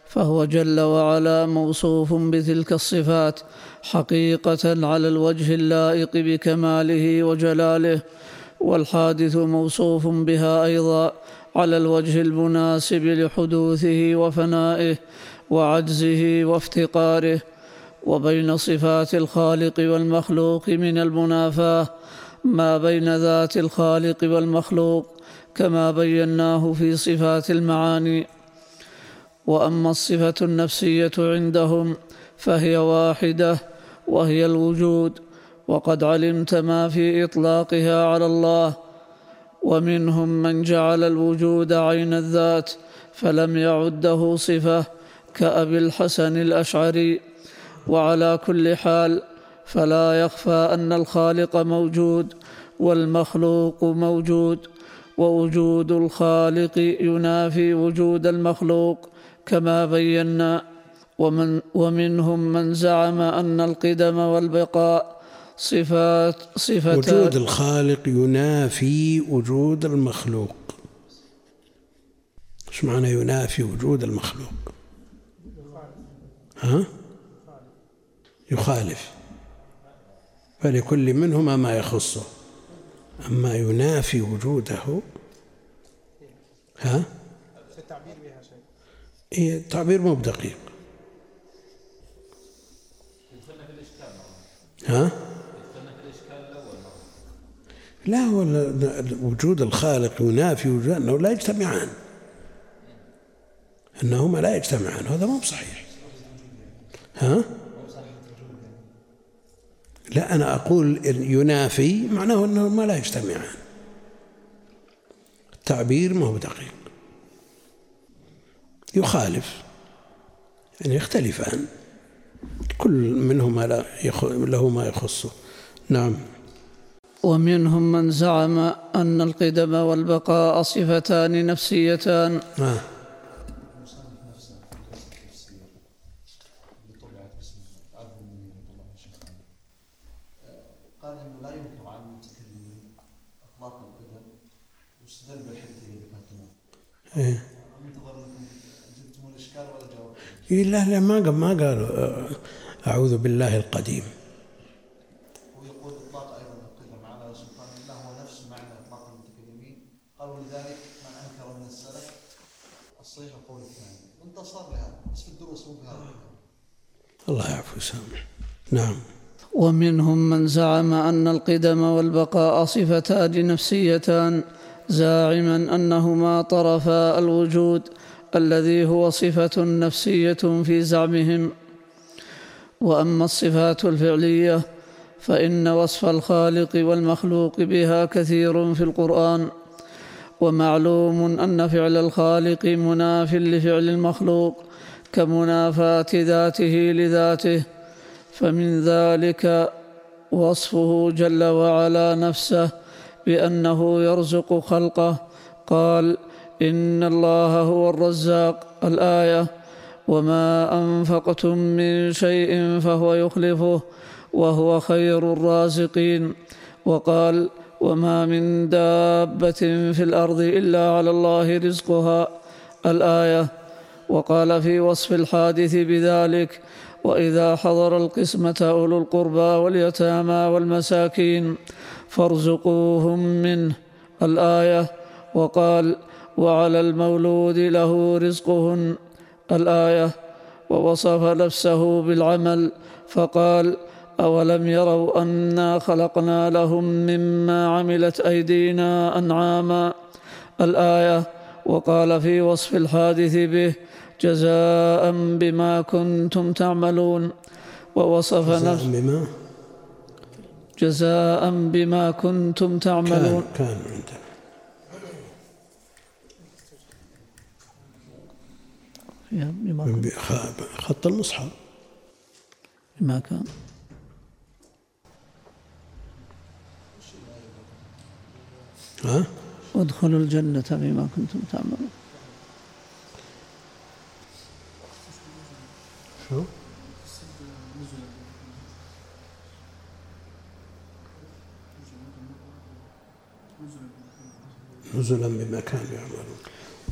فهو جل وعلا موصوف بتلك الصفات حقيقة على الوجه اللائق بكماله وجلاله. والحادث موصوف بها أيضا على الوجه المناسب لحدوثه وفنائه وعجزه وافتقاره وبين صفات الخالق والمخلوق من المنافاة ما بين ذات الخالق والمخلوق كما بيناه في صفات المعاني. وأما الصفة النفسية عندهم فهي واحدة وهي الوجود. وقد علمت ما في إطلاقها على الله ومنهم من جعل الوجود عين الذات فلم يعده صفة كأبي الحسن الأشعري. وعلى كل حال فلا يخفى أن الخالق موجود والمخلوق موجود ووجود الخالق ينافي وجود المخلوق كما بينا. ومن ومنهم من زعم أن القدم والبقاء صفات صفتان وجود الخالق ينافي وجود المخلوق. إيش معنى ينافي وجود المخلوق؟ ها؟ يخالف. فلكل منهما ما يخصه. أما ينافي وجوده ها؟ التعبير بها شيء التعبير مو بدقيق. ها؟ لا هو وجود الخالق ينافي وجود أنه لا يجتمعان. أنهما لا يجتمعان هذا مو بصحيح. ها؟ لا أنا أقول ينافي معناه أنهما لا يجتمعان. التعبير ما هو دقيق. يخالف يعني يختلفان. كل منهما له ما يخصه. نعم. ومنهم من زعم أن القدم والبقاء صفتان نفسيتان آه. إيه. إيه لا لا ما قال ما قالوا آه، أعوذ بالله القديم هو يقول اطلاق أيضا القدم على سلطان الله هو نفس معنى اطلاق المتكلمين قالوا لذلك من انكر من السلف الصحيح القول الثاني وانتصر لهذا بس في الدروس مو بهذا الله يعفو ويسامح. نعم. ومنهم من زعم أن القدم والبقاء صفتان نفسيتان زاعما أنهما طرفا الوجود الذي هو صفة نفسية في زعمهم. وأما الصفات الفعلية فإن وصف الخالق والمخلوق بها كثير في القرآن. ومعلوم أن فعل الخالق مناف لفعل المخلوق كمنافاة ذاته لذاته فمن ذلك وصفه جل وعلا نفسه بأنه يرزق خلقه. قال إن الله هو الرزاق الآية وما أنفقتم من شيء فهو يخلفه وهو خير الرازقين. وقال وما من دابة في الأرض إلا على الله رزقها. الآية وقال في وصف الحادث بذلك وإذا حضر القسمة أولو القربى واليتامى والمساكين فارزقوهم منه. الآية وقال وعلى المولود له رزقهن. الآية ووصف نفسه بالعمل. فقال أولم يروا أنا خلقنا لهم مما عملت أيدينا أنعاما؟ الآية وقال في وصف الحادث به جزاء بما كنتم تعملون ووصف نفسه بما جزاء بما كنتم تعملون. كان كان عندنا بما, خط المصحف. بما كان ها؟ ادخلوا الجنة بما كنتم تعملون. شو؟ نزلا بما كانوا يعملون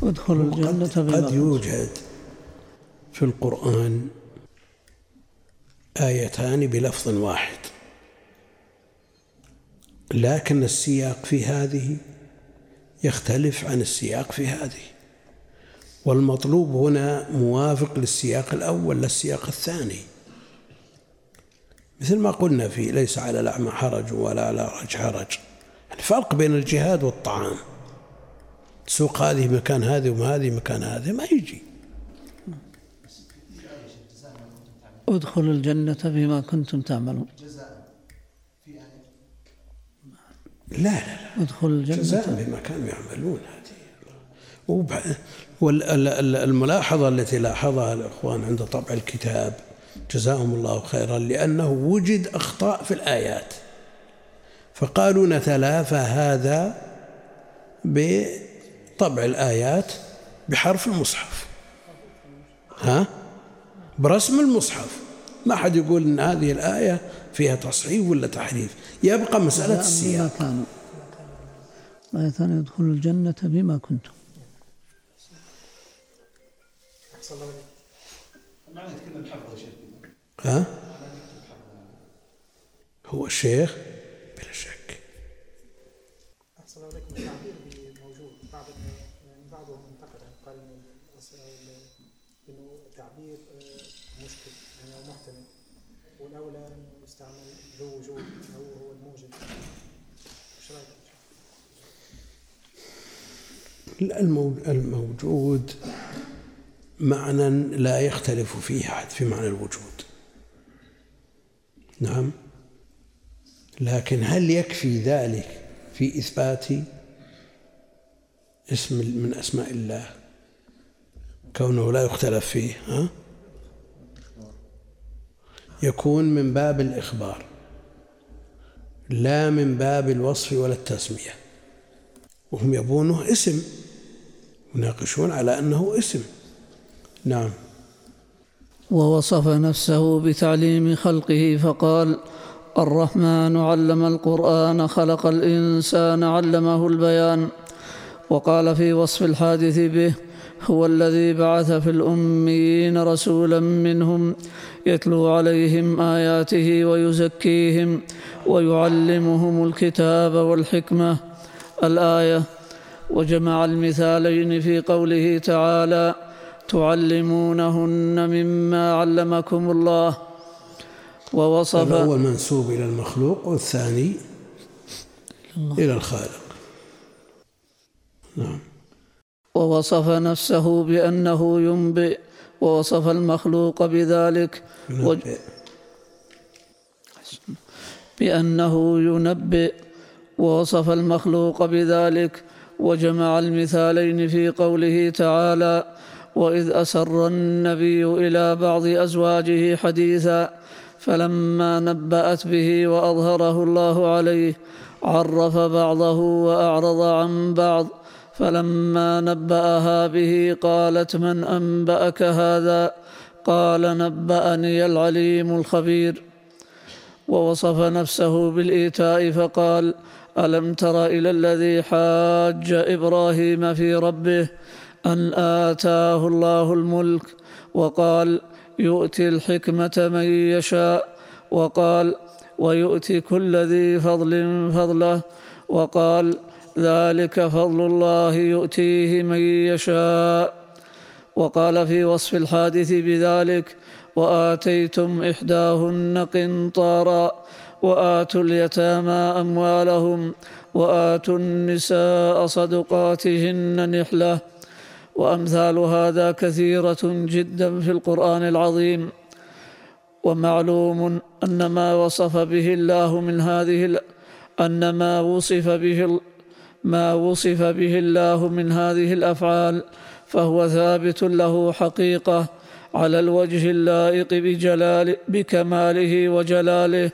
ادخلوا الجنة قد, بما قد كنتم يوجد في القرآن آيتان بلفظ واحد. لكن السياق في هذه يختلف عن السياق في هذه. والمطلوب هنا موافق للسياق الأول لا السياق الثاني. مثل ما قلنا في ليس على الأعمى حرج ولا على الأعرج حرج. الفرق بين الجهاد والطعام. سوق هذه مكان هذه وهذه مكان هذه ما يجي. ادخلوا الجنة بما كنتم تعملون. لا لا لا. ادخلوا الجنة. جزاء بما كانوا يعملون هذه. والملاحظة التي لاحظها الإخوان عند طبع الكتاب جزاهم الله خيرا لأنه وجد أخطاء في الآيات. فقالوا نتلافى هذا بطبع الآيات بحرف المصحف. ها؟ برسم المصحف. ما حد يقول إن هذه الآية فيها تصحيف ولا تحريف. يبقى مسألة السياق. كانوا. الآية ثانية يدخلوا الجنة بما كنتم. أحسن الله إليك. معنى يا شيخ ها هو الشيخ بلا شك أحسن إليكم التعبير موجود بعض بعضهم انتقد قال إنه التعبير مشكل يعني أو محتمل والأولى إنه يستعمل ذو وجود أو هو الموجب رأيك؟ المو- الموجود معنى لا يختلف فيه أحد في معنى الوجود. نعم. لكن هل يكفي ذلك في إثبات اسم من أسماء الله؟ كونه لا يختلف فيه ها؟ يكون من باب الإخبار لا من باب الوصف ولا التسمية. وهم يبونه اسم يناقشون على أنه اسم. نعم. ووصف نفسه بتعليم خلقه فقال الرحمن علم القرآن خلق الإنسان علمه البيان. وقال في وصف الحادث به هو الذي بعث في الأميين رسولا منهم يتلو عليهم آياته ويزكيهم ويعلمهم الكتاب والحكمة. الآية وجمع المثالين في قوله تعالى تعلمونهن مما علمكم الله. ووصف الأول منسوب إلى المخلوق والثاني إلى الخالق. نعم. ووصف نفسه بأنه ينبئ ووصف المخلوق بذلك. ينبئ. بأنه ينبئ ووصف المخلوق بذلك. وجمع المثالين في قوله تعالى وإذ أسر النبي إلى بعض أزواجه حديثا فلما نبأت به وأظهره الله عليه عرف بعضه وأعرض عن بعض فلما نبأها به قالت من أنبأك هذا؟ قال نبأني العليم الخبير. ووصف نفسه بالإيتاء فقال ألم تر إلى الذي حاج إبراهيم في ربه؟ أن آتاه الله الملك وقال يؤتي الحكمة من يشاء وقال ويؤتي كل ذي فضل فضله وقال ذلك فضل الله يؤتيه من يشاء وقال في وصف الحادث بذلك وآتيتم إحداهن قنطارا وآتوا اليتامى أموالهم وآتوا النساء صدقاتهن نحلة وأمثال هذا كثيرة جدا في القرآن العظيم ومعلوم أن ما وصف به الله من هذه ال... أن ما وصف به. ما وصف به الله من هذه الأفعال فهو ثابت له حقيقة على الوجه اللائق بجلال بكماله وجلاله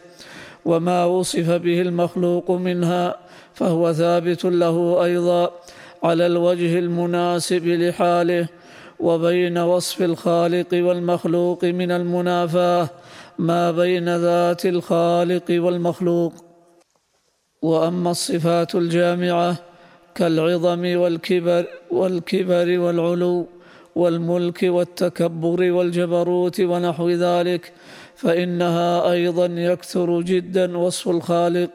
وما وصف به المخلوق منها فهو ثابت له أيضا على الوجه المناسب لحاله وبين وصف الخالق والمخلوق من المنافاة ما بين ذات الخالق والمخلوق. وأما الصفات الجامعة كالعظم والكبر والكبر والعلو والملك والتكبر والجبروت ونحو ذلك فإنها أيضا يكثر جدا وصف الخالق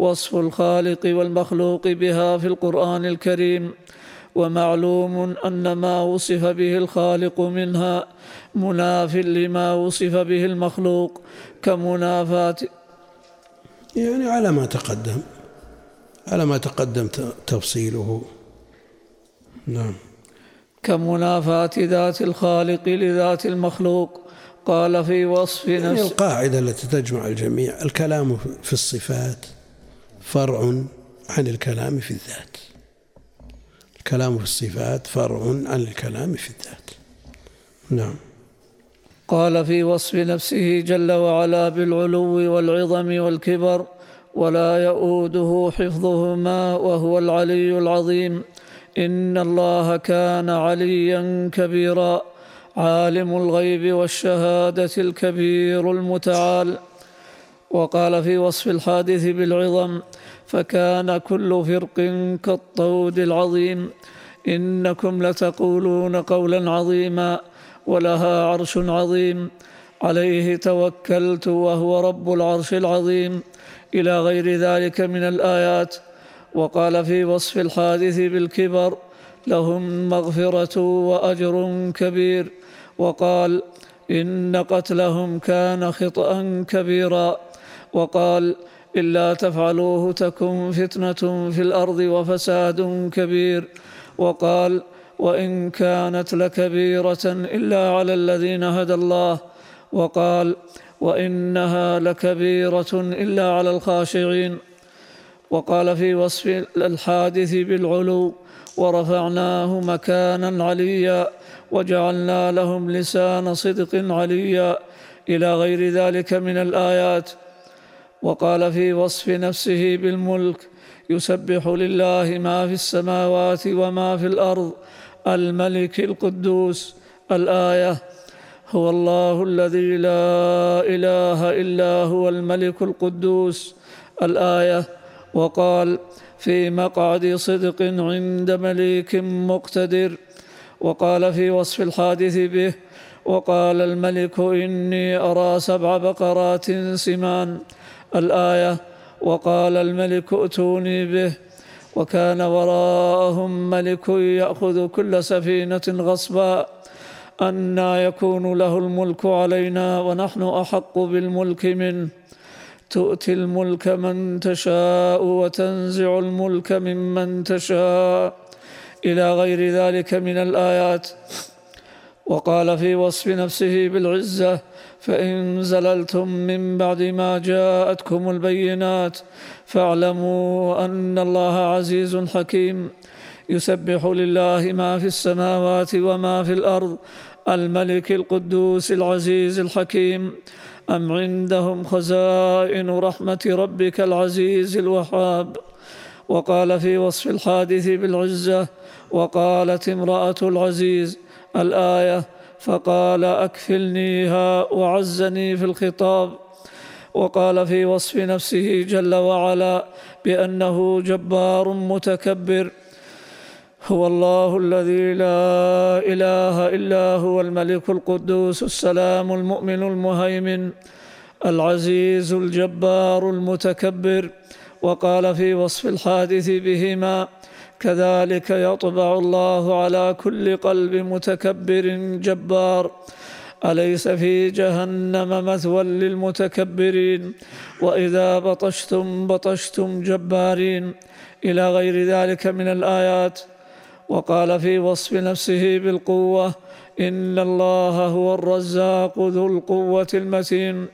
وصف الخالق والمخلوق بها في القرآن الكريم. ومعلوم أن ما وصف به الخالق منها مناف لما وصف به المخلوق كمنافاه يعني على ما تقدم على ما تقدم تفصيله. نعم. كمنافاة ذات الخالق لذات المخلوق. قال في وصف يعني نفسه القاعدة التي تجمع الجميع الكلام في الصفات. فرع عن الكلام في الذات. الكلام في الصفات فرع عن الكلام في الذات. نعم. قال في وصف نفسه جل وعلا بالعلو والعظم والكبر ولا يؤوده حفظهما وهو العلي العظيم. إن الله كان عليا كبيرا عالم الغيب والشهادة الكبير المتعال. وقال في وصف الحادث بالعظم فكان كل فرق كالطود العظيم. إنكم لتقولون قولا عظيما ولها عرش عظيم. عليه توكلت وهو رب العرش العظيم. إلى غير ذلك من الآيات. وقال في وصف الحادث بالكبر لهم مغفرة وأجر كبير. وقال إن قتلهم كان خطأ كبيرا. وقال إلا تفعلوه تكن فتنة في الأرض وفساد كبير. وقال وإن كانت لكبيرة إلا على الذين هدى الله. وقال وإنها لكبيرة إلا على الخاشعين. وقال في وصف الحادث بالعلو ورفعناه مكانا عليا وجعلنا لهم لسان صدق عليا. إلى غير ذلك من الآيات. وقال في وصف نفسه بالملك يسبح لله ما في السماوات وما في الأرض الملك القدوس. الآية هو الله الذي لا إله إلا هو الملك القدوس. الآية وقال في مقعد صدق عند مليك مقتدر. وقال في وصف الحادث به وقال الملك إني أرى سبع بقرات سمان. الآية وقال الملك ائتوني به وكان وراءهم ملك يأخذ كل سفينة غصبا. أنى يكون له الملك علينا ونحن أحق بالملك منه. تؤتي الملك من تشاء وتنزع الملك ممن تشاء. إلى غير ذلك من الآيات. وقال في وصف نفسه بالعزة فإن زللتم من بعد ما جاءتكم البينات فاعلموا أن الله عزيز حكيم. يسبح لله ما في السماوات وما في الأرض الملك القدوس العزيز الحكيم. أم عندهم خزائن رحمة ربك العزيز الوهاب؟ وقال في وصف الحادث بالعزة وقالت امرأة العزيز الآية فقال أكفلنيها وعزني في الخطاب وقال في وصف نفسه جل وعلا بأنه جبار متكبر هو الله الذي لا إله إلا هو الملك القدوس السلام المؤمن المهيمن العزيز الجبار المتكبر وقال في وصف الحادث بهما كذلك يطبع الله على كل قلب متكبر جبار. أليس في جهنم مثوى للمتكبرين؟ وإذا بطشتم بطشتم جبارين. إلى غير ذلك من الآيات. وقال في وصف نفسه بالقوة إن الله هو الرزاق ذو القوة المتين.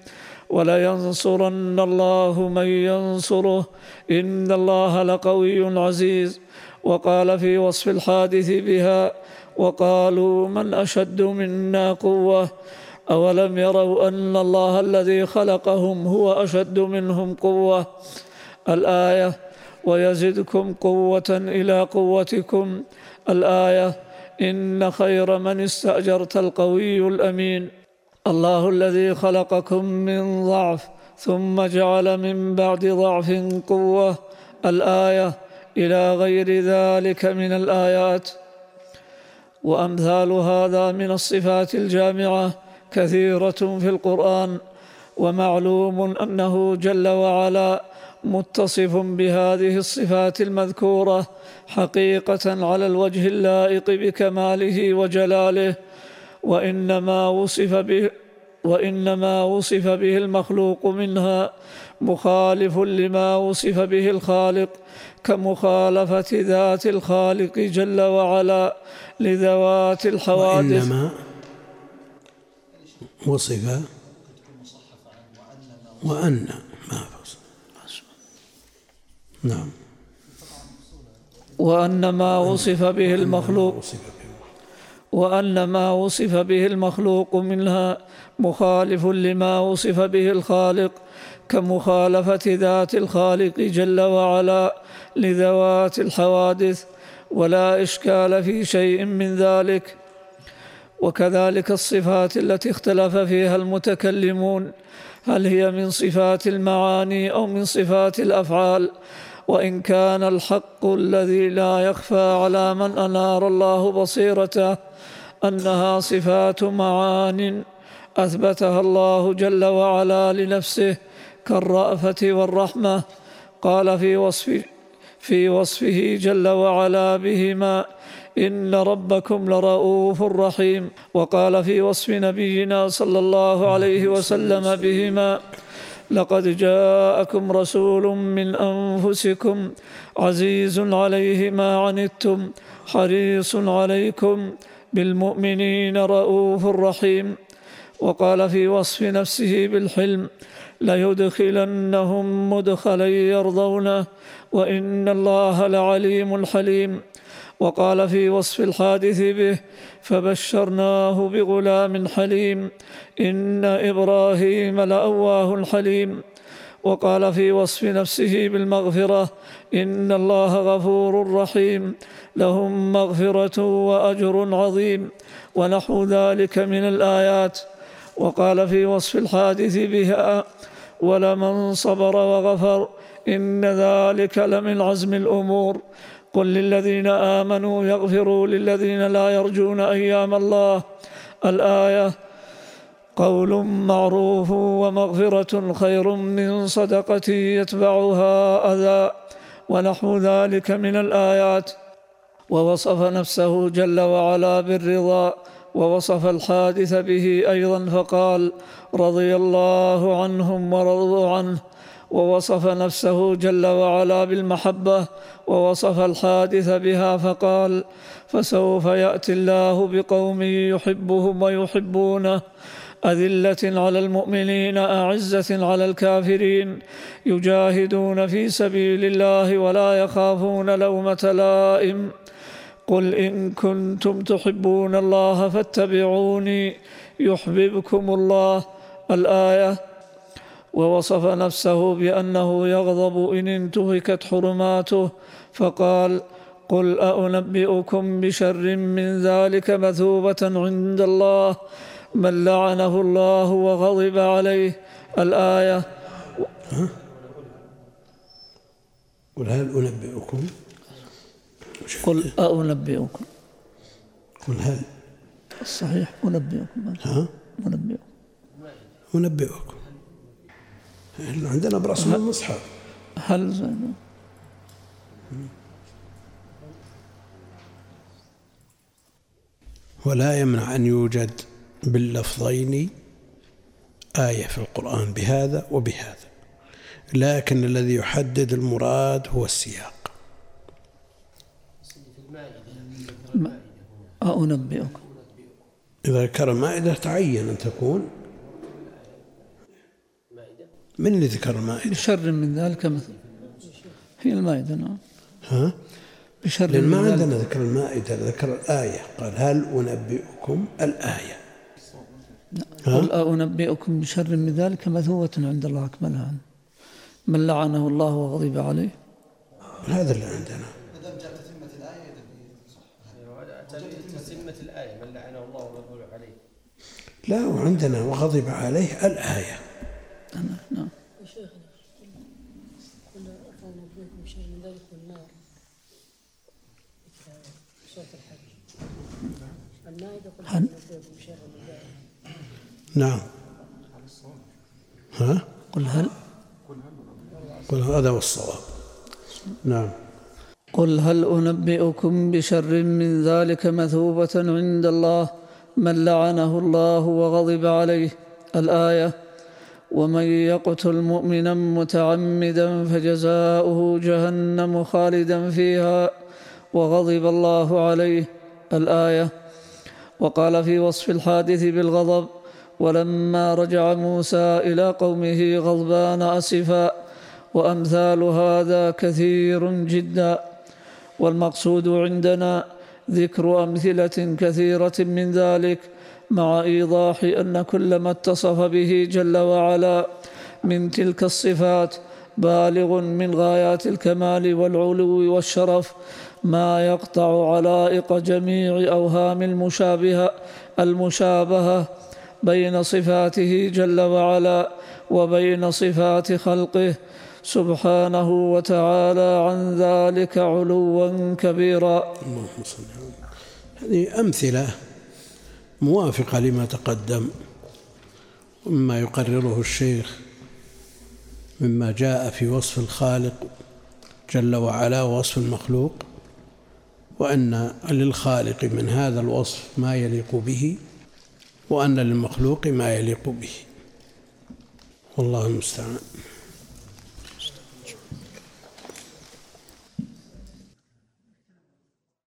ولينصرن الله من ينصره إن الله لقوي عزيز. وقال في وصف الحادث بها وقالوا من أشد منا قوة؟ أولم يروا أن الله الذي خلقهم هو أشد منهم قوة. الآية ويزدكم قوة إلى قوتكم الآية إن خير من استأجرت القوي الأمين الله الذي خلقكم من ضعف ثم جعل من بعد ضعف قوة الآية إلى غير ذلك من الآيات. وأمثال هذا من الصفات الجامعة كثيرة في القرآن ومعلوم أنه جل وعلا متصف بهذه الصفات المذكورة حقيقة على الوجه اللائق بكماله وجلاله. وإنما وصف به وإنما وصف به المخلوق منها مخالف لما وصف به الخالق كمخالفه ذات الخالق جل وعلا لذوات الحوادث. وإنما وصف وأن ما نعم. وأن ما وصف به المخلوق. وصف وأن ما وصف به المخلوق منها مخالف لما وصف به الخالق كمخالفة ذات الخالق جل وعلا لذوات الحوادث ولا إشكال في شيء من ذلك. وكذلك الصفات التي اختلف فيها المتكلمون هل هي من صفات المعاني أو من صفات الأفعال؟ وإن كان الحق الذي لا يخفى على من أنار الله بصيرته أنها صفات معان أثبتها الله جل وعلا لنفسه كالرأفة والرحمة قال في وصف في وصفه جل وعلا بهما إن ربكم لرؤوف رحيم وقال في وصف نبينا صلى الله عليه وسلم بهما لقد جاءكم رسول من أنفسكم عزيز عليه ما عنتم حريص عليكم بالمؤمنين رؤوف رحيم. وقال في وصف نفسه بالحلم ليدخلنهم مدخلا يرضونه وإن الله لعليم حليم. وقال في وصف الحادث به فبشرناه بغلام حليم إن إبراهيم لأواه حليم وقال في وصف نفسه بالمغفرة إن الله غفور رحيم لهم مغفرة وأجر عظيم ونحو ذلك من الآيات. وقال في وصف الحادث بها ولمن صبر وغفر إن ذلك لمن عزم الأمور. قل للذين آمنوا يغفروا للذين لا يرجون أيام الله. الآية قول معروف ومغفرة خير من صدقة يتبعها أذى. ونحو ذلك من الآيات ووصف نفسه جل وعلا بالرضا ووصف الحادث به أيضا فقال رضي الله عنهم ورضوا عنه. ووصف نفسه جل وعلا بالمحبة ووصف الحادث بها فقال فسوف يأتي الله بقوم يحبهم ويحبونه. أذلة على المؤمنين أعزة على الكافرين. يجاهدون في سبيل الله ولا يخافون لومة لائم. قل إن كنتم تحبون الله فاتبعوني يحببكم الله. الآية ووصف نفسه بأنه يغضب إن انتهكت حرماته فقال قل أنبئكم بشر من ذلك مثوبة عند الله من لعنه الله وغضب عليه. الآية. قل هل أنبئكم؟ قل أنبئكم قل هل؟ الصحيح أنبئكم. ها؟ أنبئكم. أنبئكم. عندنا برسم المصحف. هل ولا يمنع أن يوجد باللفظين آية في القرآن بهذا وبهذا. لكن الذي يحدد المراد هو السياق. أنبئكم إذا ذكر المائدة تعين أن تكون. من اللي ذكر المائدة؟ بشر من ذلك مثل هي المائدة نعم. ها؟ بشر لأن ما من ذلك. عندنا ذكر المائدة ذكر الآية. قال هل أنبئكم الآية؟ قل أنبئكم بشر من ذلك مثوبة عند الله أكملها عنه من لعنه الله وغضب عليه. هذا اللي عندنا. تتمة الآية من لعنه الله وغضب عليه. لا وعندنا وغضب عليه الآية. نعم. شيخنا قلنا فنبئكم بشر من ذلك والنار سورة الحج المائدة قلنا هل- نبئكم بشر من ذلك نعم. ها؟ قل هل؟ قل هذا هو الصواب. نعم. قل هل أنبئكم بشر من ذلك مثوبة عند الله من لعنه الله وغضب عليه؟ الآية ومن يقتل مؤمنا متعمدا فجزاؤه جهنم خالدا فيها وغضب الله عليه. الآية وقال في وصف الحادث بالغضب ولما رجع موسى إلى قومه غضبان أسفا وأمثال هذا كثير جدا. والمقصود عندنا ذكر أمثلة كثيرة من ذلك مع إيضاح أن كل ما اتصف به جل وعلا من تلك الصفات بالغ من غايات الكمال والعلو والشرف ما يقطع علائق جميع أوهام المشابهة المشابهة بين صفاته جل وعلا وبين صفات خلقه سبحانه وتعالى عن ذلك علوا كبيرا. اللهم صل هذه أمثلة موافقة لما تقدم ومما يقرره الشيخ مما جاء في وصف الخالق جل وعلا ووصف المخلوق وأن للخالق من هذا الوصف ما يليق به وأن للمخلوق ما يليق به. والله المستعان.